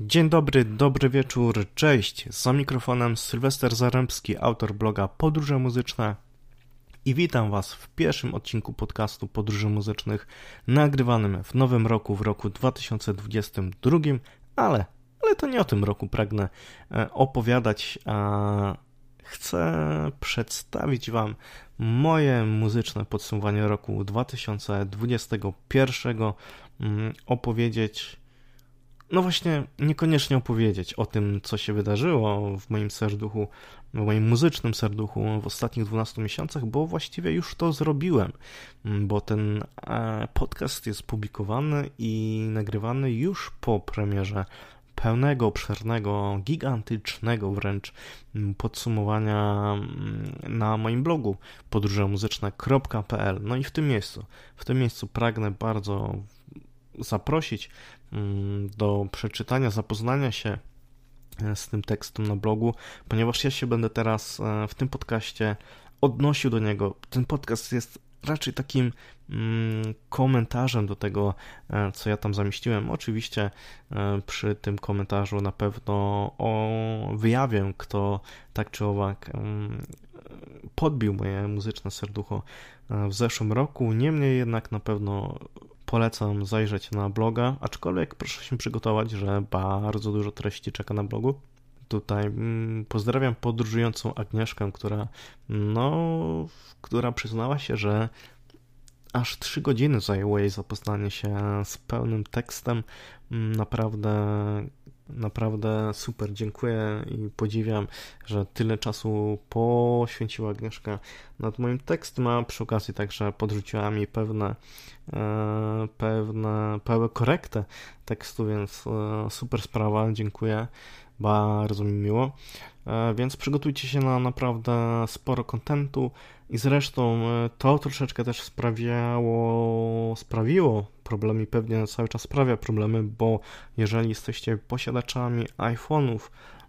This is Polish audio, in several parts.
Dzień dobry, dobry wieczór, cześć. Za mikrofonem Sylwester Zarębski, autor bloga Podróże Muzyczne. I witam Was w pierwszym odcinku podcastu Podróży Muzycznych, nagrywanym w nowym roku, w roku 2022, ale, ale to nie o tym roku pragnę e, opowiadać, a chcę przedstawić Wam moje muzyczne podsumowanie roku 2021, mm, opowiedzieć no właśnie, niekoniecznie opowiedzieć o tym, co się wydarzyło w moim serduchu, w moim muzycznym serduchu w ostatnich 12 miesiącach, bo właściwie już to zrobiłem, bo ten e, podcast jest publikowany i nagrywany już po premierze pełnego, obszernego, gigantycznego wręcz podsumowania na moim blogu podróżemuzyczne.pl. No i w tym miejscu, w tym miejscu pragnę bardzo zaprosić mm, do przeczytania, zapoznania się e, z tym tekstem na blogu, ponieważ ja się będę teraz e, w tym podcaście odnosił do niego. Ten podcast jest raczej takim mm, komentarzem do tego, e, co ja tam zamieściłem. Oczywiście przy tym komentarzu na pewno wyjawię, kto tak czy owak mm, podbił moje muzyczne serducho w zeszłym roku. Niemniej jednak na pewno polecam zajrzeć na bloga, aczkolwiek proszę się przygotować, że bardzo dużo treści czeka na blogu. Tutaj mm, pozdrawiam podróżującą Agnieszkę, która no, która przyznała się, że aż 3 godziny zajęło jej zapoznanie się z pełnym tekstem. Mm, naprawdę Naprawdę super, dziękuję i podziwiam, że tyle czasu poświęciła Agnieszka nad moim tekstem, a przy okazji także podrzuciła mi pewne, e, pewne, pełne korektę tekstu, więc e, super sprawa, dziękuję, bardzo mi miło. E, więc przygotujcie się na naprawdę sporo kontentu i zresztą to troszeczkę też sprawiało, sprawiło problemy pewnie cały czas sprawia problemy, bo jeżeli jesteście posiadaczami iPhone'ów,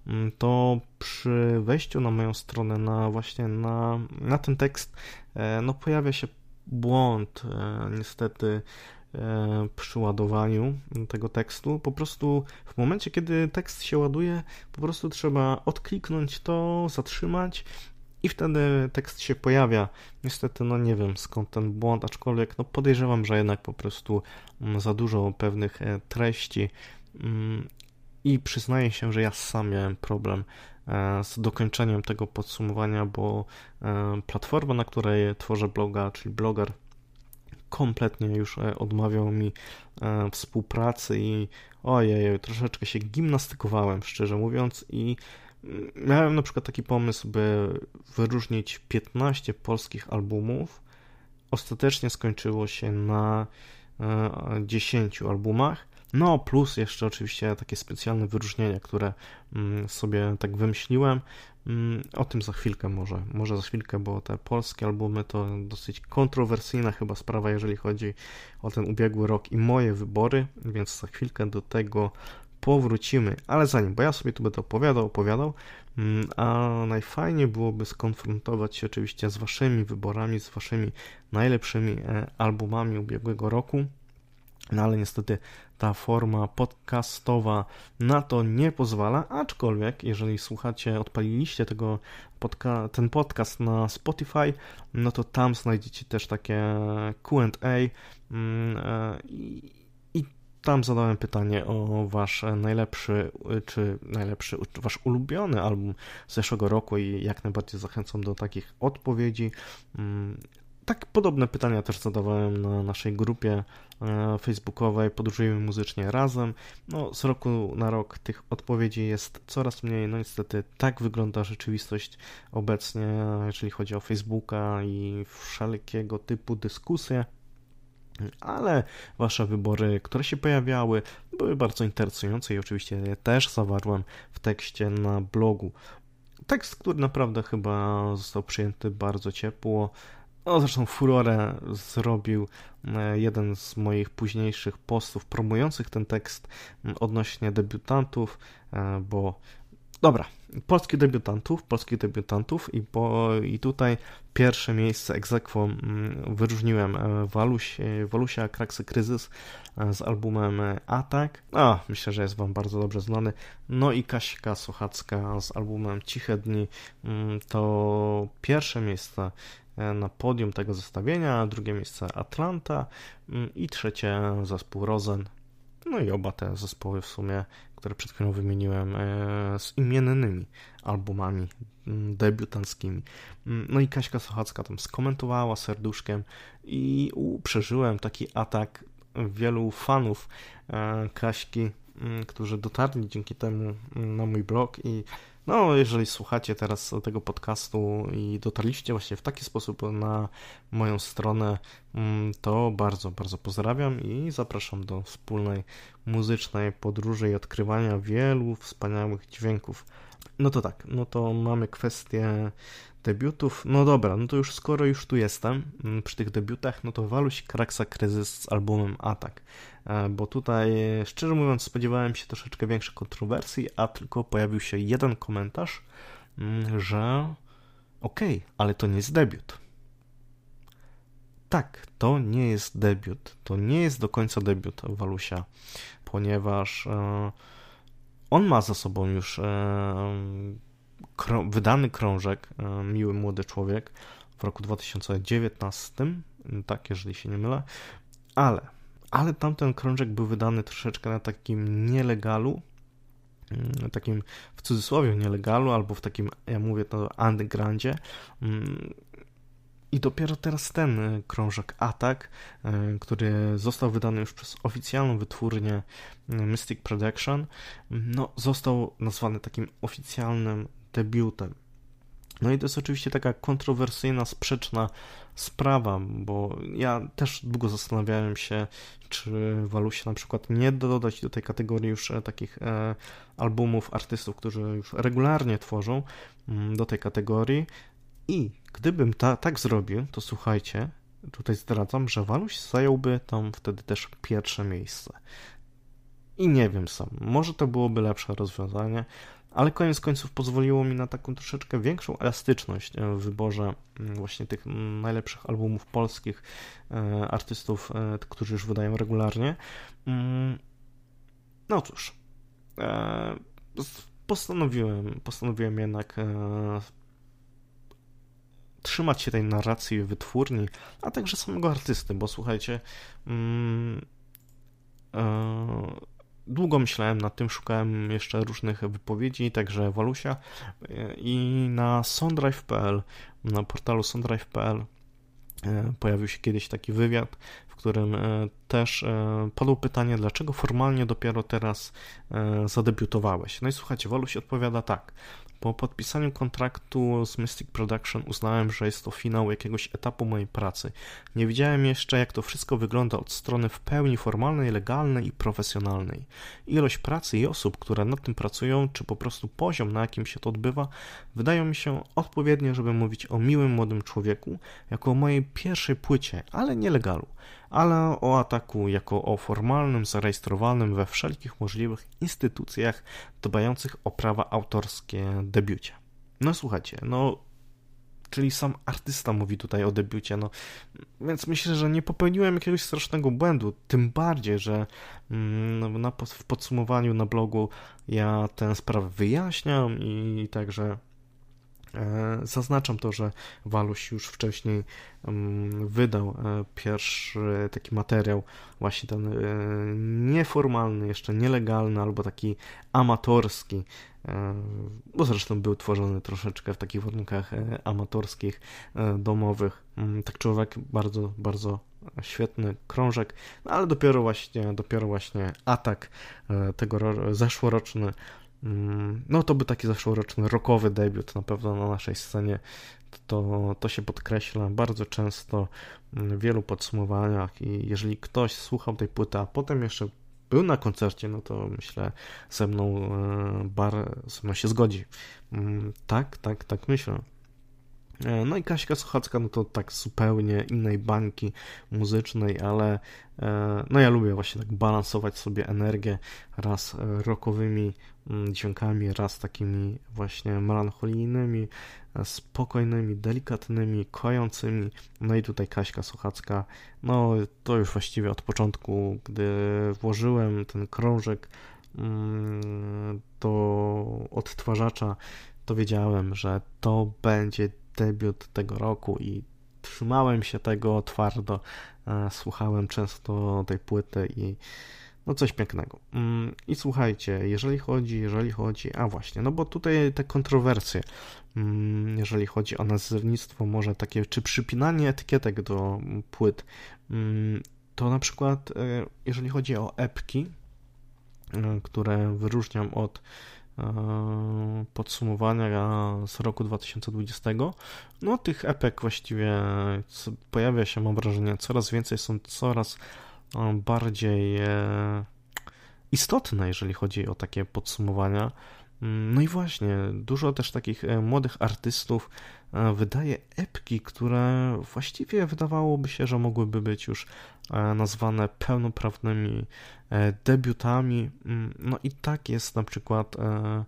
mm, to przy wejściu na moją stronę, na właśnie na, na ten tekst, e, no pojawia się błąd e, niestety e, przy ładowaniu tego tekstu. Po prostu w momencie, kiedy tekst się ładuje, po prostu trzeba odkliknąć to, zatrzymać i wtedy tekst się pojawia. Niestety, no nie wiem skąd ten błąd, aczkolwiek no podejrzewam, że jednak po prostu mm, za dużo pewnych e, treści mm, i przyznaję się, że ja sam miałem problem e, z dokończeniem tego podsumowania, bo e, platforma, na której tworzę bloga, czyli bloger, kompletnie już odmawiał mi współpracy i ojej, troszeczkę się gimnastykowałem, szczerze mówiąc, i Miałem na przykład taki pomysł, by wyróżnić 15 polskich albumów. Ostatecznie skończyło się na 10 e, albumach. No, plus jeszcze oczywiście takie specjalne wyróżnienia, które mm, sobie tak wymyśliłem. Mm, o tym za chwilkę może, może za chwilkę, bo te polskie albumy to dosyć kontrowersyjna chyba sprawa, jeżeli chodzi o ten ubiegły rok i moje wybory, więc za chwilkę do tego powrócimy. Ale zanim, bo ja sobie tu będę opowiadał, opowiadał, mm, a najfajniej byłoby skonfrontować się oczywiście z waszymi wyborami, z waszymi najlepszymi e, albumami ubiegłego roku. No ale niestety ta forma podcastowa na to nie pozwala, aczkolwiek jeżeli słuchacie, odpaliliście tego podca ten podcast na Spotify, no to tam znajdziecie też takie Q&A tam zadałem pytanie o wasz najlepszy, czy najlepszy, wasz ulubiony album z zeszłego roku i jak najbardziej zachęcam do takich odpowiedzi. Mm, tak podobne pytania też zadawałem na naszej grupie e, facebookowej Podróżujemy muzycznie razem. No, z roku na rok tych odpowiedzi jest coraz mniej. No niestety tak wygląda rzeczywistość obecnie, jeżeli chodzi o Facebooka i wszelkiego typu dyskusje ale wasze wybory, które się pojawiały, były bardzo interesujące i oczywiście je też zawarłem w tekście na blogu. Tekst, który naprawdę chyba został przyjęty bardzo ciepło. No, zresztą furorę zrobił e, jeden z moich późniejszych postów promujących ten tekst odnośnie debiutantów, e, bo Dobra, polskich debiutantów, polskich debiutantów i, po, i tutaj pierwsze miejsce egzekwo mm, wyróżniłem e, Waluś, e, Walusia Kraksy Kryzys e, z albumem Atak. A, myślę, że jest wam bardzo dobrze znany. No i Kaśka Sochacka z albumem Ciche Dni. Mm, to pierwsze miejsce na podium tego zestawienia, drugie miejsce Atlanta mm, i trzecie zespół Rosen. No i oba te zespoły w sumie które przed chwilą wymieniłem, e, z imiennymi albumami mm, debiutanckimi. Mm, no i Kaśka Sochacka tam skomentowała serduszkiem i przeżyłem taki atak wielu fanów e, Kaśki, mm, którzy dotarli dzięki temu na mój blog i no, jeżeli słuchacie teraz tego podcastu i dotarliście właśnie w taki sposób na moją stronę, mm, to bardzo, bardzo pozdrawiam i zapraszam do wspólnej muzycznej podróży i odkrywania wielu wspaniałych dźwięków. No to tak, no to mamy kwestię debiutów. No dobra, no to już skoro już tu jestem mm, przy tych debiutach, no to Waluś Kraksa Kryzys z albumem Atak. E, bo tutaj, szczerze mówiąc, spodziewałem się troszeczkę większych kontrowersji, a tylko pojawił się jeden komentarz, mm, że okej, okay, ale to nie jest debiut. Tak, to nie jest debiut. To nie jest do końca debiut Walusia, ponieważ e, on ma za sobą już e, wydany krążek Miły Młody Człowiek w roku 2019, tak, jeżeli się nie mylę, ale ale tamten krążek był wydany troszeczkę na takim nielegalu, mm, takim w cudzysłowie nielegalu, albo w takim, ja mówię to undergroundzie. Mm, I dopiero teraz ten e, krążek Atak, e, który został wydany już przez oficjalną wytwórnię e, Mystic Production, no, został nazwany takim oficjalnym debiutem. No i to jest oczywiście taka kontrowersyjna, sprzeczna sprawa, bo ja też długo zastanawiałem się, czy Walusia na przykład nie dodać do tej kategorii już e, takich e, albumów artystów, którzy już regularnie tworzą mm, do tej kategorii. I gdybym ta, tak zrobił, to słuchajcie, tutaj zdradzam, że Waluś zająłby tam wtedy też pierwsze miejsce. I nie wiem sam, może to byłoby lepsze rozwiązanie, ale koniec końców pozwoliło mi na taką troszeczkę większą elastyczność e, w wyborze mm, właśnie tych najlepszych albumów polskich e, artystów, e, którzy już wydają regularnie. Mm, no cóż, postanowiłem, postanowiłem jednak trzymać się tej narracji wytwórni, a także samego artysty, bo słuchajcie, mm, długo myślałem nad tym, szukałem jeszcze różnych wypowiedzi, także Walusia i na sondrive.pl, na portalu sondrive.pl e, pojawił się kiedyś taki wywiad, w którym e, też e, padło pytanie, dlaczego formalnie dopiero teraz zadebiutowałeś. No i słuchajcie, Waluś odpowiada tak. Po podpisaniu kontraktu z Mystic Production uznałem, że jest to finał jakiegoś etapu mojej pracy. Nie wiedziałem jeszcze, jak to wszystko wygląda od strony w pełni formalnej, legalnej i profesjonalnej. Ilość pracy i osób, które nad tym pracują, czy po prostu poziom, na jakim się to odbywa, wydają mi się odpowiednie, żeby mówić o miłym młodym człowieku, jako o mojej pierwszej płycie, ale nielegalu ale o ataku jako o formalnym, zarejestrowanym we wszelkich możliwych instytucjach dbających o prawa autorskie debiucie. No słuchajcie, no czyli sam artysta mówi tutaj o debiucie, no więc myślę, że nie popełniłem jakiegoś strasznego błędu, tym bardziej, że mm, na, w podsumowaniu na blogu ja tę sprawę wyjaśniam i także zaznaczam to, że Waluś już wcześniej mm, wydał e, pierwszy taki materiał, właśnie ten e, nieformalny, jeszcze nielegalny albo taki amatorski, bo zresztą był tworzony troszeczkę w takich warunkach amatorskich, domowych. Mm, tak człowiek bardzo, bardzo świetny krążek, no ale dopiero właśnie, dopiero właśnie atak tego zeszłoroczny no to by taki zeszłoroczny rockowy debiut na pewno na naszej scenie. To, to się podkreśla bardzo często w wielu podsumowaniach i jeżeli ktoś słuchał tej płyty, a potem jeszcze był na koncercie, no to myślę ze mną e, bar ze mną się zgodzi. Mm, tak, tak, tak myślę. E, no i Kaśka Sochacka, no to tak zupełnie innej bańki muzycznej, ale e, no ja lubię właśnie tak balansować sobie energię raz rockowymi mm, dźwiękami, raz takimi właśnie melancholijnymi, spokojnymi, delikatnymi, kojącymi. No i tutaj Kaśka Sochacka, no to już właściwie od początku, gdy włożyłem ten krążek mm, do odtwarzacza, to wiedziałem, że to będzie debiut tego roku i trzymałem się tego twardo, e, słuchałem często tej płyty i no coś pięknego. Mm, I słuchajcie, jeżeli chodzi, jeżeli chodzi, a właśnie, no bo tutaj te kontrowersje, mm, jeżeli chodzi o nazewnictwo, może takie, czy przypinanie etykietek do płyt, mm, to na przykład, e, jeżeli chodzi o epki, e, które wyróżniam od podsumowania z roku 2020. No tych epek właściwie pojawia się, mam wrażenie, coraz więcej, są coraz e, bardziej e, istotne, jeżeli chodzi o takie podsumowania. Mm, no i właśnie, dużo też takich młodych artystów wydaje epki, które właściwie wydawałoby się, że mogłyby być już nazwane pełnoprawnymi E, debiutami. Mm, no i tak jest na przykład, e,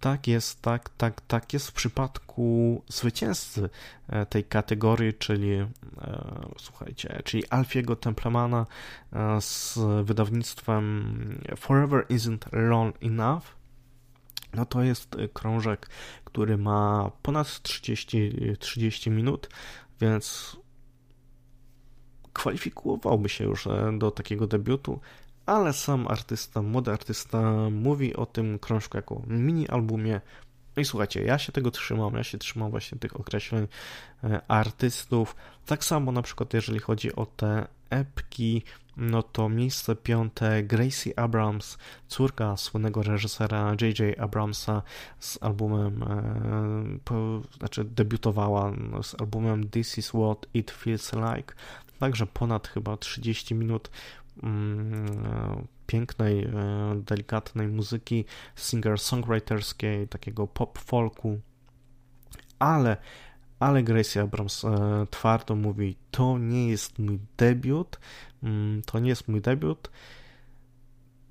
tak jest, tak, tak, tak jest w przypadku zwycięzcy e, tej kategorii, czyli słuchajcie, czyli Alfiego Templemana z wydawnictwem Forever Isn't Long Enough. No to jest krążek, który ma ponad 30, 30 minut, więc kwalifikowałby się już do takiego debiutu ale sam artysta, młody artysta mówi o tym krążku jako mini-albumie. No i słuchajcie, ja się tego trzymam, ja się trzymam właśnie tych określeń e, artystów. Tak samo na przykład jeżeli chodzi o te epki, no to miejsce piąte Gracie Abrams, córka słynnego reżysera J.J. Abramsa z albumem, e, po, znaczy debiutowała z albumem This is what it feels like. Także ponad chyba 30 minut Mm, pięknej, e, delikatnej muzyki singer-songwriterskiej, takiego pop-folku, ale, ale Gracie Abrams e, twardo mówi, to nie jest mój debiut, mm, to nie jest mój debiut,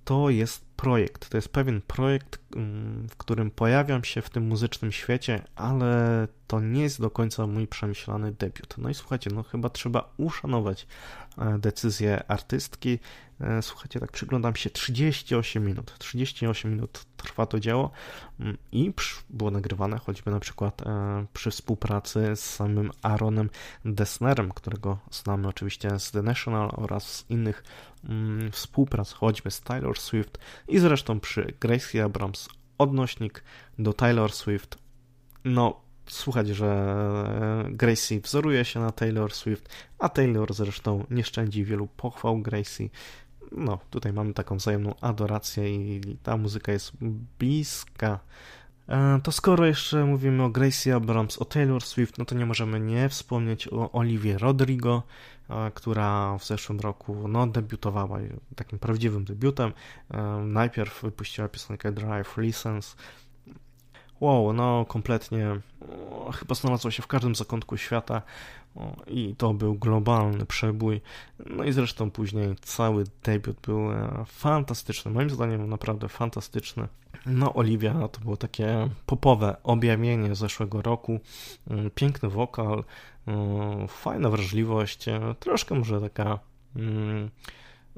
to jest projekt, to jest pewien projekt, mm, w którym pojawiam się w tym muzycznym świecie, ale to nie jest do końca mój przemyślany debiut. No i słuchajcie, no chyba trzeba uszanować decyzję artystki. E, słuchajcie, tak przyglądam się 38 minut. 38 minut trwa to dzieło mm, i było nagrywane choćby na przykład e, przy współpracy z samym Aaronem Dessnerem, którego znamy oczywiście z The National oraz z innych mm, współprac, choćby z Taylor Swift i zresztą przy Gracie Abrams odnośnik do Taylor Swift. No, słuchać, że Gracie wzoruje się na Taylor Swift, a Taylor zresztą nie szczędzi wielu pochwał Gracie. No, tutaj mamy taką wzajemną adorację i ta muzyka jest bliska. E, to skoro jeszcze mówimy o Gracie Abrams, o Taylor Swift, no to nie możemy nie wspomnieć o Oliwie Rodrigo, e, która w zeszłym roku no, debiutowała takim prawdziwym debiutem. E, najpierw wypuściła piosenkę Drive License, wow, no kompletnie o, chyba znalazło się w każdym zakątku świata o, i to był globalny przebój. No i zresztą później cały debiut był e, fantastyczny, moim zdaniem naprawdę fantastyczny. No, Olivia to było takie popowe objawienie zeszłego roku. Mm, piękny wokal, mm, fajna wrażliwość, e, troszkę może taka mm,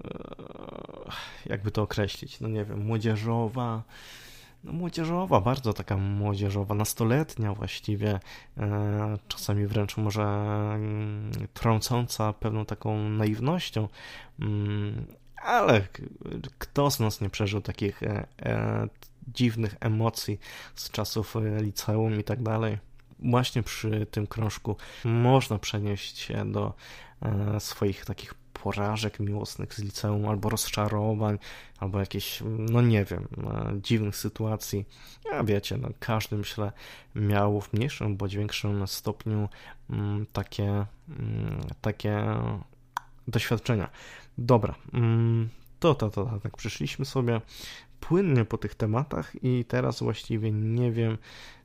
e, jakby to określić, no nie wiem, młodzieżowa, no, młodzieżowa, bardzo taka młodzieżowa, nastoletnia właściwie, e, czasami wręcz może mm, trącąca pewną taką naiwnością, mm, ale kto z nas nie przeżył takich e, e, dziwnych emocji z czasów liceum i tak dalej? Właśnie przy tym krążku można przenieść się do swoich takich porażek miłosnych z liceum, albo rozczarowań, albo jakieś, no nie wiem, e, dziwnych sytuacji. Ja wiecie, no, każdy myślę miał w mniejszym bądź większym stopniu mm, takie, mm, takie doświadczenia. Dobra, mm, to, to, to, tak przyszliśmy sobie płynnie po tych tematach i teraz właściwie nie wiem.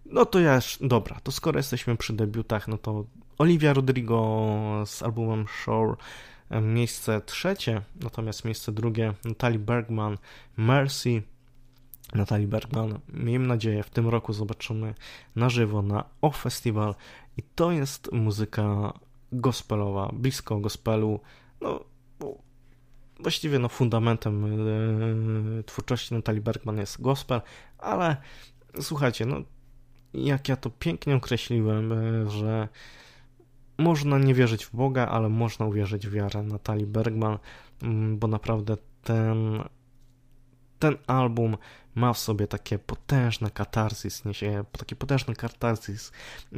No to ja, dobra, to skoro jesteśmy przy debiutach, no to Olivia Rodrigo z albumem Shore miejsce trzecie, natomiast miejsce drugie Natalie Bergman Mercy. Natalie Bergman, miejmy nadzieję, w tym roku zobaczymy na żywo na O Festival i to jest muzyka gospelowa, blisko gospelu, no właściwie no fundamentem yy, twórczości Natalie Bergman jest gospel, ale słuchajcie, no jak ja to pięknie określiłem, yy, że można nie wierzyć w Boga, ale można uwierzyć w wiarę Natalii Bergman, yy, bo naprawdę ten ten album ma w sobie takie potężne katarzis, niesie taki potężny katarzis,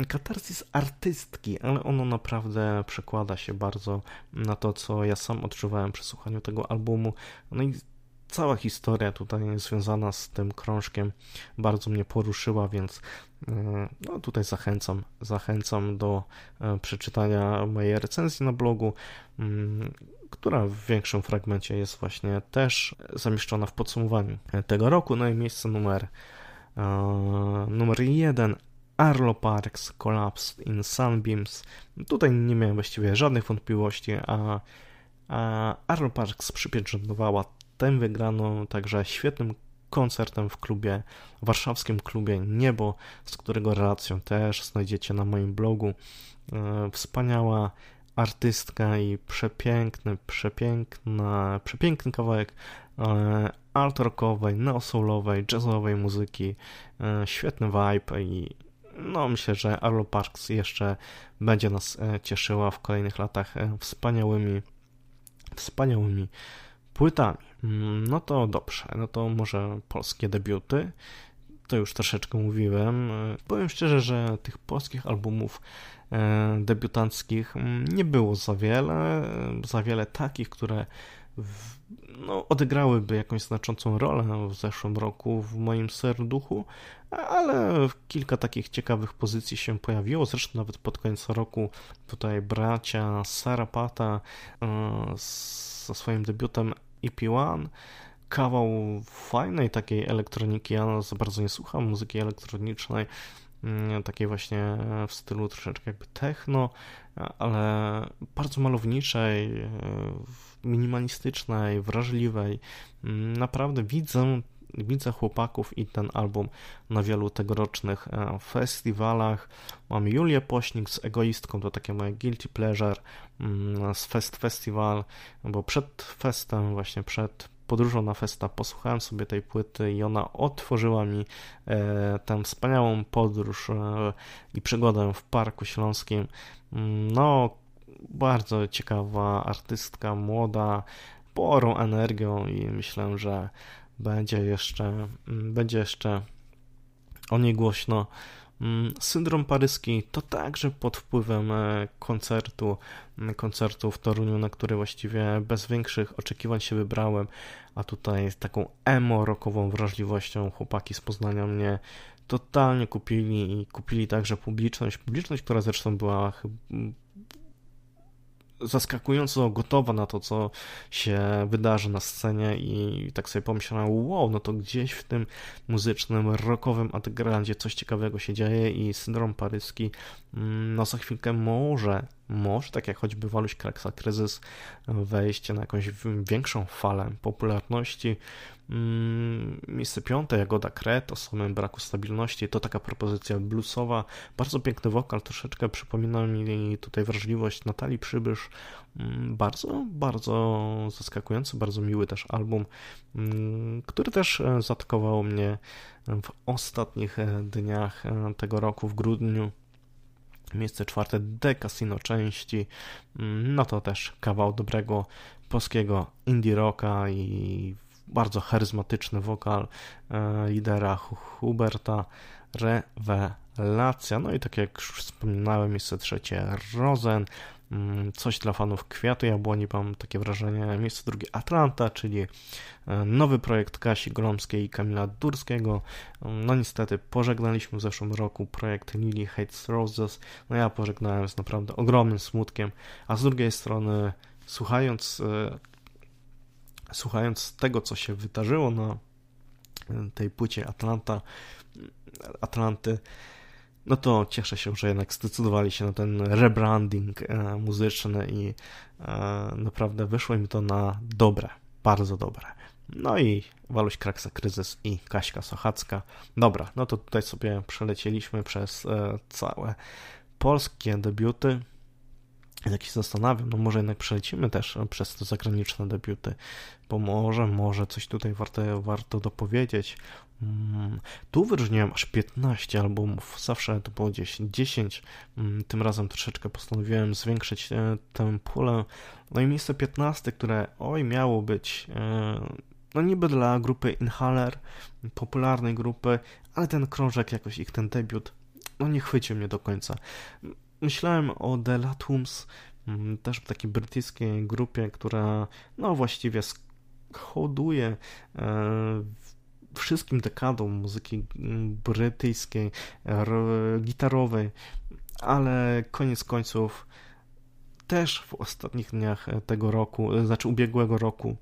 katarzis artystki, ale ono naprawdę przekłada się bardzo na to, co ja sam odczuwałem przy słuchaniu tego albumu. No i cała historia tutaj związana z tym krążkiem bardzo mnie poruszyła, więc e, no, tutaj zachęcam, zachęcam do e, przeczytania mojej recenzji na blogu. Mm, która w większym fragmencie jest właśnie też zamieszczona w podsumowaniu tego roku. No i miejsce numer, e, numer jeden Arlo Parks Collapsed in Sunbeams. Tutaj nie miałem właściwie żadnych wątpliwości, a, a Arlo Parks przypieczętowała tę wygraną także świetnym koncertem w klubie, warszawskim klubie Niebo, z którego relacją też znajdziecie na moim blogu. E, wspaniała artystka i przepiękny, przepiękna, przepiękny kawałek e, alt rockowej, neosoulowej, jazzowej muzyki, e, świetny vibe i no myślę, że Arlo Parks jeszcze będzie nas cieszyła w kolejnych latach wspaniałymi, wspaniałymi płytami. Mm, no to dobrze, no to może polskie debiuty. To już troszeczkę mówiłem. Powiem szczerze, że tych polskich albumów E, debiutanckich mm, nie było za wiele, za wiele takich, które w, no, odegrałyby jakąś znaczącą rolę w zeszłym roku w moim serduchu, ale kilka takich ciekawych pozycji się pojawiło. Zresztą nawet pod koniec roku tutaj bracia Sarapata e, ze swoim debiutem EP1 kawał fajnej takiej elektroniki. Ja za bardzo nie słucham muzyki elektronicznej, Mm, takiej właśnie w stylu troszeczkę jakby techno, ale bardzo malowniczej, e, minimalistycznej, wrażliwej. Mm, naprawdę widzę, widzę chłopaków i ten album na wielu tegorocznych e, festiwalach. Mam Julię Pośnik z Egoistką, to takie moje guilty pleasure mm, z Fest Festival, bo przed festem, właśnie przed podróżą na festa posłuchałem sobie tej płyty i ona otworzyła mi e, tę wspaniałą podróż e, i przygodę w Parku Śląskim. Mm, no, bardzo ciekawa artystka, młoda, porą energią i myślę, że będzie jeszcze, mm, będzie jeszcze o niej głośno. Mm, syndrom paryski to także pod wpływem e, koncertu, mm, koncertu w Toruniu, na który właściwie bez większych oczekiwań się wybrałem, a tutaj z taką emo-rockową wrażliwością chłopaki z Poznania mnie totalnie kupili i kupili także publiczność, publiczność, która zresztą była zaskakująco gotowa na to, co się wydarzy na scenie i tak sobie pomyślałem, wow, no to gdzieś w tym muzycznym, rockowym undergroundzie coś ciekawego się dzieje i syndrom paryski mm, no za chwilkę może, może, tak jak choćby Waluś Kraksa Kryzys, wejść na jakąś większą falę popularności, Mm, miejsce piąte, Jagoda Kret, o samym braku stabilności, to taka propozycja bluesowa, bardzo piękny wokal, troszeczkę przypomina mi tutaj wrażliwość Natalii Przybysz, mm, bardzo, bardzo zaskakujący, bardzo miły też album, mm, który też e, zaatakował mnie w ostatnich e, dniach e, tego roku, w grudniu. Miejsce czwarte, The Casino części, no to też kawał dobrego polskiego indie rocka i bardzo charyzmatyczny wokal e, lidera Huberta, rewelacja. No i tak jak już wspominałem, miejsce trzecie Rosen, mm, coś dla fanów Kwiatu Jabłoni, mam takie wrażenie. Miejsce drugie Atlanta, czyli e, nowy projekt Kasi Gromskiej i Kamila Durskiego. No niestety pożegnaliśmy w zeszłym roku projekt Lily Hates Roses. No ja pożegnałem z naprawdę ogromnym smutkiem, a z drugiej strony słuchając e, słuchając tego, co się wydarzyło na tej płycie Atlanta, Atlanty, no to cieszę się, że jednak zdecydowali się na ten rebranding e, muzyczny i e, naprawdę wyszło im to na dobre, bardzo dobre. No i Waluś Kraksa Kryzys i Kaśka Sochacka. Dobra, no to tutaj sobie przelecieliśmy przez e, całe polskie debiuty. Jak się zastanawiam, no może jednak przelecimy też przez te zagraniczne debiuty, bo może, może coś tutaj warto, warto dopowiedzieć. Mm, tu wyróżniłem aż 15 albumów, zawsze to było gdzieś 10. Mm, tym razem troszeczkę postanowiłem zwiększyć e, tę pulę. No i miejsce 15, które oj miało być e, no niby dla grupy Inhaler, popularnej grupy, ale ten krążek jakoś ich ten debiut no nie chwycił mnie do końca. Myślałem o The Latums, mm, też w takiej brytyjskiej grupie, która no właściwie hoduje e, wszystkim dekadom muzyki brytyjskiej, gitarowej, ale koniec końców też w ostatnich dniach tego roku, znaczy ubiegłego roku,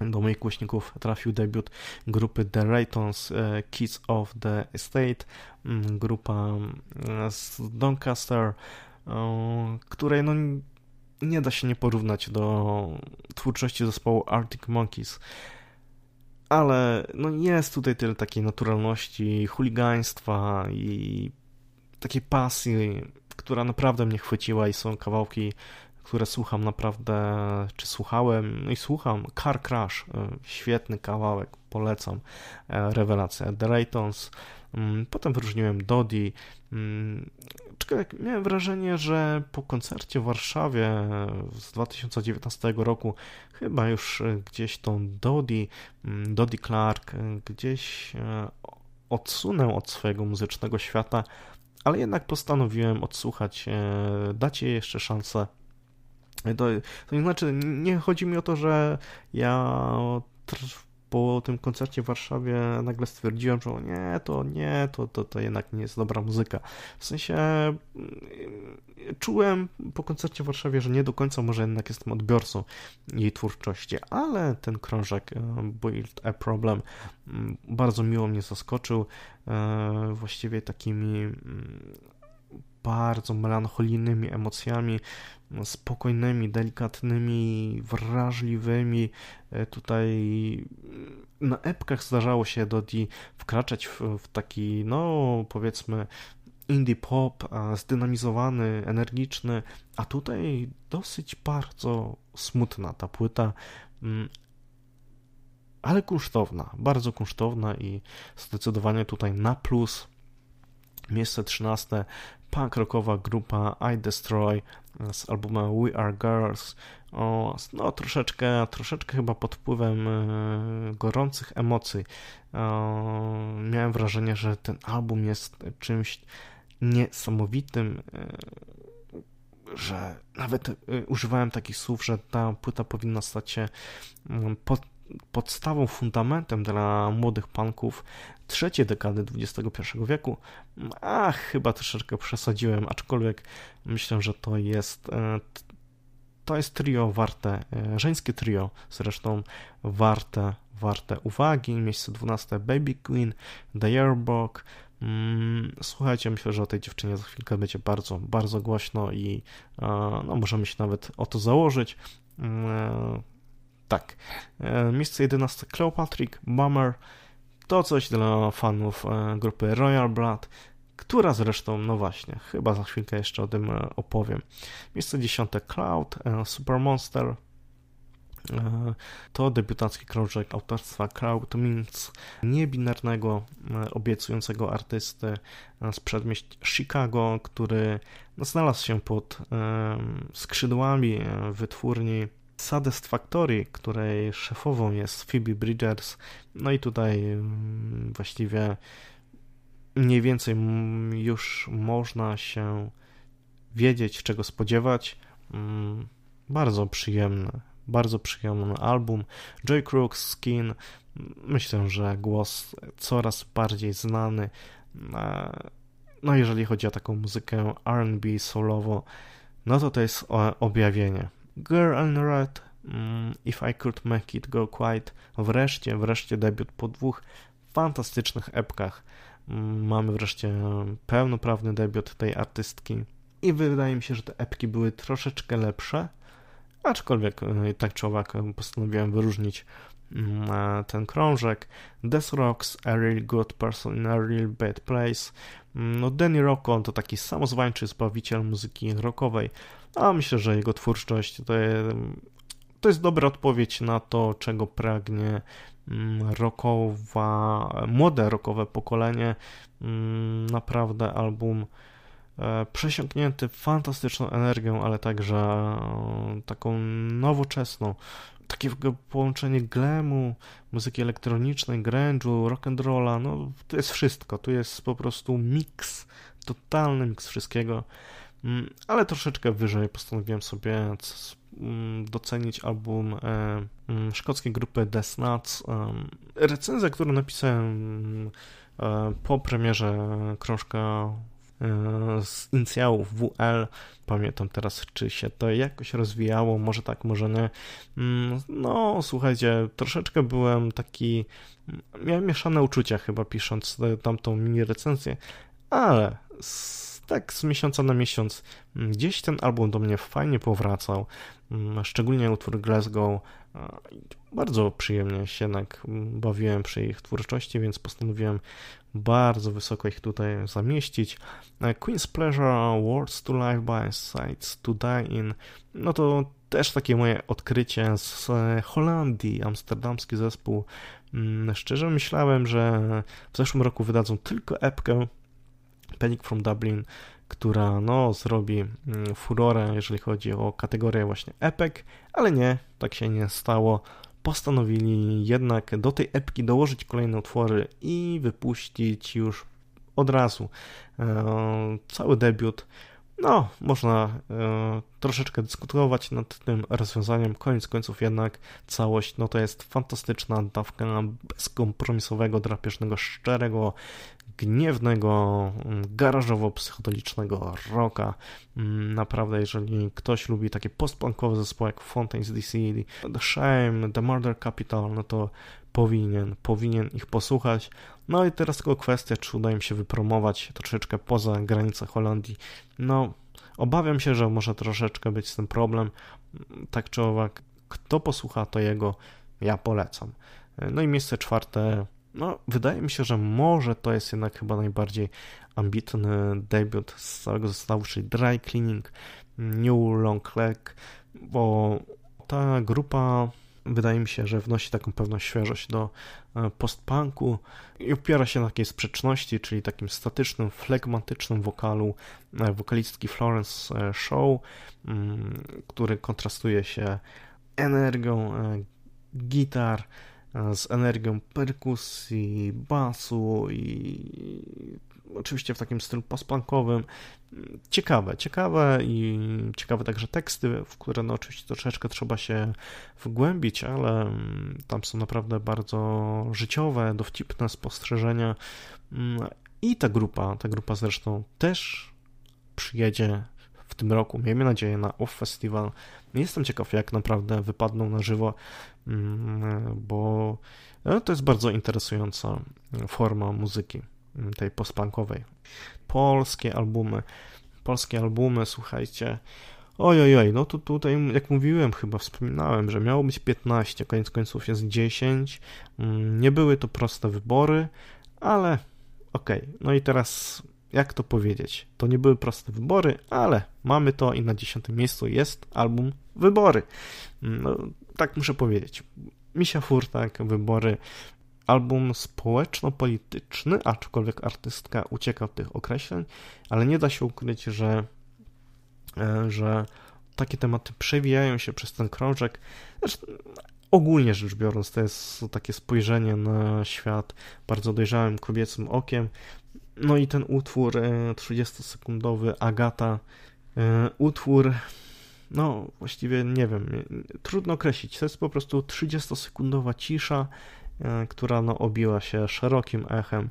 do moich głośników trafił debiut grupy The Raytons e, Kids of the Estate, mm, grupa mm, z Doncaster, której no nie da się nie porównać do twórczości zespołu Arctic Monkeys. Ale no jest tutaj tyle takiej naturalności, chuligaństwa i takiej pasji, która naprawdę mnie chwyciła i są kawałki które słucham naprawdę, czy słuchałem, no i słucham, Car Crash, e, świetny kawałek, polecam, e, rewelacja, The Raytons, mm, potem wyróżniłem Dodi, mm, miałem wrażenie, że po koncercie w Warszawie z 2019 roku chyba już e, gdzieś tą Dodi, mm, Dodi Clark gdzieś odsunę od swojego muzycznego świata, ale jednak postanowiłem odsłuchać, dać jej jeszcze szansę. To, to nie znaczy, nie chodzi mi o to, że ja po tym koncercie w Warszawie nagle stwierdziłem, że nie, to nie, to, to, to jednak nie jest dobra muzyka. W sensie mm, czułem po koncercie w Warszawie, że nie do końca może jednak jestem odbiorcą jej twórczości, ale ten krążek e, Build a Problem mm, bardzo miło mnie zaskoczył. E, właściwie takimi mm, bardzo melancholijnymi emocjami, spokojnymi, delikatnymi, wrażliwymi. E, tutaj na epkach zdarzało się Dodi wkraczać w, w taki, no powiedzmy, indie pop, zdynamizowany, energiczny, a tutaj dosyć bardzo smutna ta płyta, mm, ale kunsztowna, bardzo kunsztowna i zdecydowanie tutaj na plus. Miejsce 13 punk rockowa grupa I Destroy z albumem We Are Girls. O, no troszeczkę, troszeczkę chyba pod wpływem e, gorących emocji. miałem wrażenie, że ten album jest czymś niesamowitym, e, że nawet e, używałem takich słów, że ta płyta powinna stać się mm, pod podstawą, fundamentem dla młodych punków trzeciej dekady XXI wieku. A chyba troszeczkę przesadziłem, aczkolwiek myślę, że to jest e, to jest trio warte, e, żeńskie trio, zresztą warte, warte uwagi. Miejsce 12 Baby Queen, The Yearbook. Mm, słuchajcie, myślę, że o tej dziewczynie za chwilkę będzie bardzo, bardzo głośno i e, no, możemy się nawet o to założyć. Tak. E, miejsce 11 Cleopatrick, Bummer. To coś dla fanów e, grupy Royal Blood, która zresztą, no właśnie, chyba za chwilkę jeszcze o tym e, opowiem. Miejsce 10 Cloud, Super Monster. To debiutacki krążek autorstwa Cloud Means, niebinarnego, obiecującego artysty z przedmieść Chicago, który znalazł się pod skrzydłami wytwórni Satisfactory, której szefową jest Phoebe Bridgers. No i tutaj mm, właściwie mniej więcej już można się wiedzieć, czego spodziewać. Mm, bardzo przyjemny, bardzo przyjemny album. Joy Crooks Skin. Myślę, że głos coraz bardziej znany. No, jeżeli chodzi o taką muzykę RB solowo, no to to jest objawienie. Girl and Red, mm, If I Could Make It Go Quiet, wreszcie, wreszcie debiut po dwóch fantastycznych epkach. Mm, mamy wreszcie pełnoprawny debiut tej artystki i wydaje mi się, że te epki były troszeczkę lepsze, aczkolwiek e, tak czy owak postanowiłem wyróżnić mm, ten krążek. Death Rocks, A Real Good Person in a Real Bad Place. No, Danny Rocco to taki samozwańczy zbawiciel muzyki rockowej, a myślę, że jego twórczość to jest, to jest dobra odpowiedź na to, czego pragnie mm, rockowa, młode rockowe pokolenie. Naprawdę album E, przesiąknięty fantastyczną energią, ale także e, taką nowoczesną. Takie połączenie glemu, muzyki elektronicznej, grunge'u, rock'n'rolla, no to jest wszystko. Tu jest po prostu miks, totalny miks wszystkiego. Mm, ale troszeczkę wyżej postanowiłem sobie mm, docenić album e, mm, szkockiej grupy The Snuts. Recenzja, którą napisałem po premierze krążka E, z inicjałów WL. Pamiętam teraz, czy się to jakoś rozwijało, może tak, może nie. No, słuchajcie, troszeczkę byłem taki. Miałem mieszane uczucia chyba pisząc tamtą mini recenzję, ale z, tak z miesiąca na miesiąc gdzieś ten album do mnie fajnie powracał. Mm, szczególnie utwór Glasgow. Bardzo przyjemnie się jednak bawiłem przy ich twórczości, więc postanowiłem bardzo wysoko ich tutaj zamieścić. E, Queen's Pleasure, Words to Life by Sights to Die in, no to też takie moje odkrycie z e, Holandii, amsterdamski zespół. Mm, szczerze myślałem, że w zeszłym roku wydadzą tylko epkę Panic from Dublin, która no zrobi mm, furorę, jeżeli chodzi o kategorię właśnie epek, ale nie, tak się nie stało postanowili jednak do tej epki dołożyć kolejne utwory i wypuścić już od razu e, cały debiut. No, można e, troszeczkę dyskutować nad tym rozwiązaniem. Koniec końców jednak całość, no to jest fantastyczna dawka bezkompromisowego, drapieżnego, szczerego, gniewnego, mm, garażowo-psychodelicznego rocka. Mm, naprawdę, jeżeli ktoś lubi takie postpunkowe zespoły jak Fontaines DC, The Shame, The Murder Capital, no to powinien, powinien ich posłuchać. No i teraz tylko kwestia, czy uda im się wypromować troszeczkę poza granice Holandii. No, obawiam się, że może troszeczkę być z tym problem. Tak czy owak, kto posłucha, to jego ja polecam. No i miejsce czwarte no, wydaje mi się, że może to jest jednak chyba najbardziej ambitny debiut z całego zestawu, czyli Dry Cleaning New Long Leg, bo ta grupa wydaje mi się, że wnosi taką pewną świeżość do e, postpunku i opiera się na takiej sprzeczności, czyli takim statycznym, flegmatycznym wokalu e, wokalistki Florence e, Shaw, mm, który kontrastuje się energią gitar, z energią perkusji, basu i oczywiście w takim stylu postpunkowym. Ciekawe, ciekawe i ciekawe także teksty, w które no oczywiście troszeczkę trzeba się wgłębić, ale tam są naprawdę bardzo życiowe, dowcipne spostrzeżenia i ta grupa, ta grupa zresztą też przyjedzie w tym roku, miejmy nadzieję, na OFF Festival. Jestem ciekaw, jak naprawdę wypadną na żywo, mm, bo no, to jest bardzo interesująca forma muzyki, mm, tej postpunkowej. Polskie albumy, polskie albumy, słuchajcie, Oj, oj, no to tutaj, jak mówiłem, chyba wspominałem, że miało być 15, koniec końców jest 10. Mm, nie były to proste wybory, ale okej. Okay. No i teraz jak to powiedzieć? To nie były proste wybory, ale mamy to i na dziesiątym miejscu jest album Wybory. No, tak muszę powiedzieć. Misia Furtak, Wybory, album społeczno-polityczny, aczkolwiek artystka ucieka od tych określeń, ale nie da się ukryć, że, e, że takie tematy przewijają się przez ten krążek. Znaczy, ogólnie rzecz biorąc, to jest takie spojrzenie na świat bardzo dojrzałym kobiecym okiem. No i ten utwór 30-sekundowy e, Agata, e, utwór, no właściwie nie wiem, trudno określić. To jest po prostu 30-sekundowa cisza, która no obiła się szerokim echem,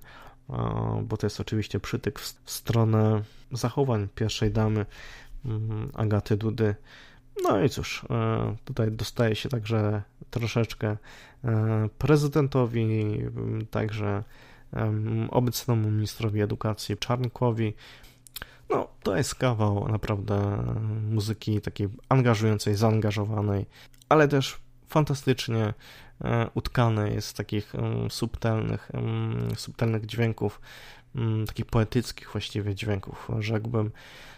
bo to jest oczywiście przytyk w stronę zachowań pierwszej damy mm, Agaty Dudy. No i cóż, tutaj dostaje się także troszeczkę prezydentowi, także obecnemu ministrowi edukacji Czarnkowi. No, to jest kawał naprawdę muzyki takiej angażującej, zaangażowanej, ale też fantastycznie e, utkane jest z takich subtelnych, subtelnych dźwięków, takich poetyckich właściwie dźwięków, rzekłbym.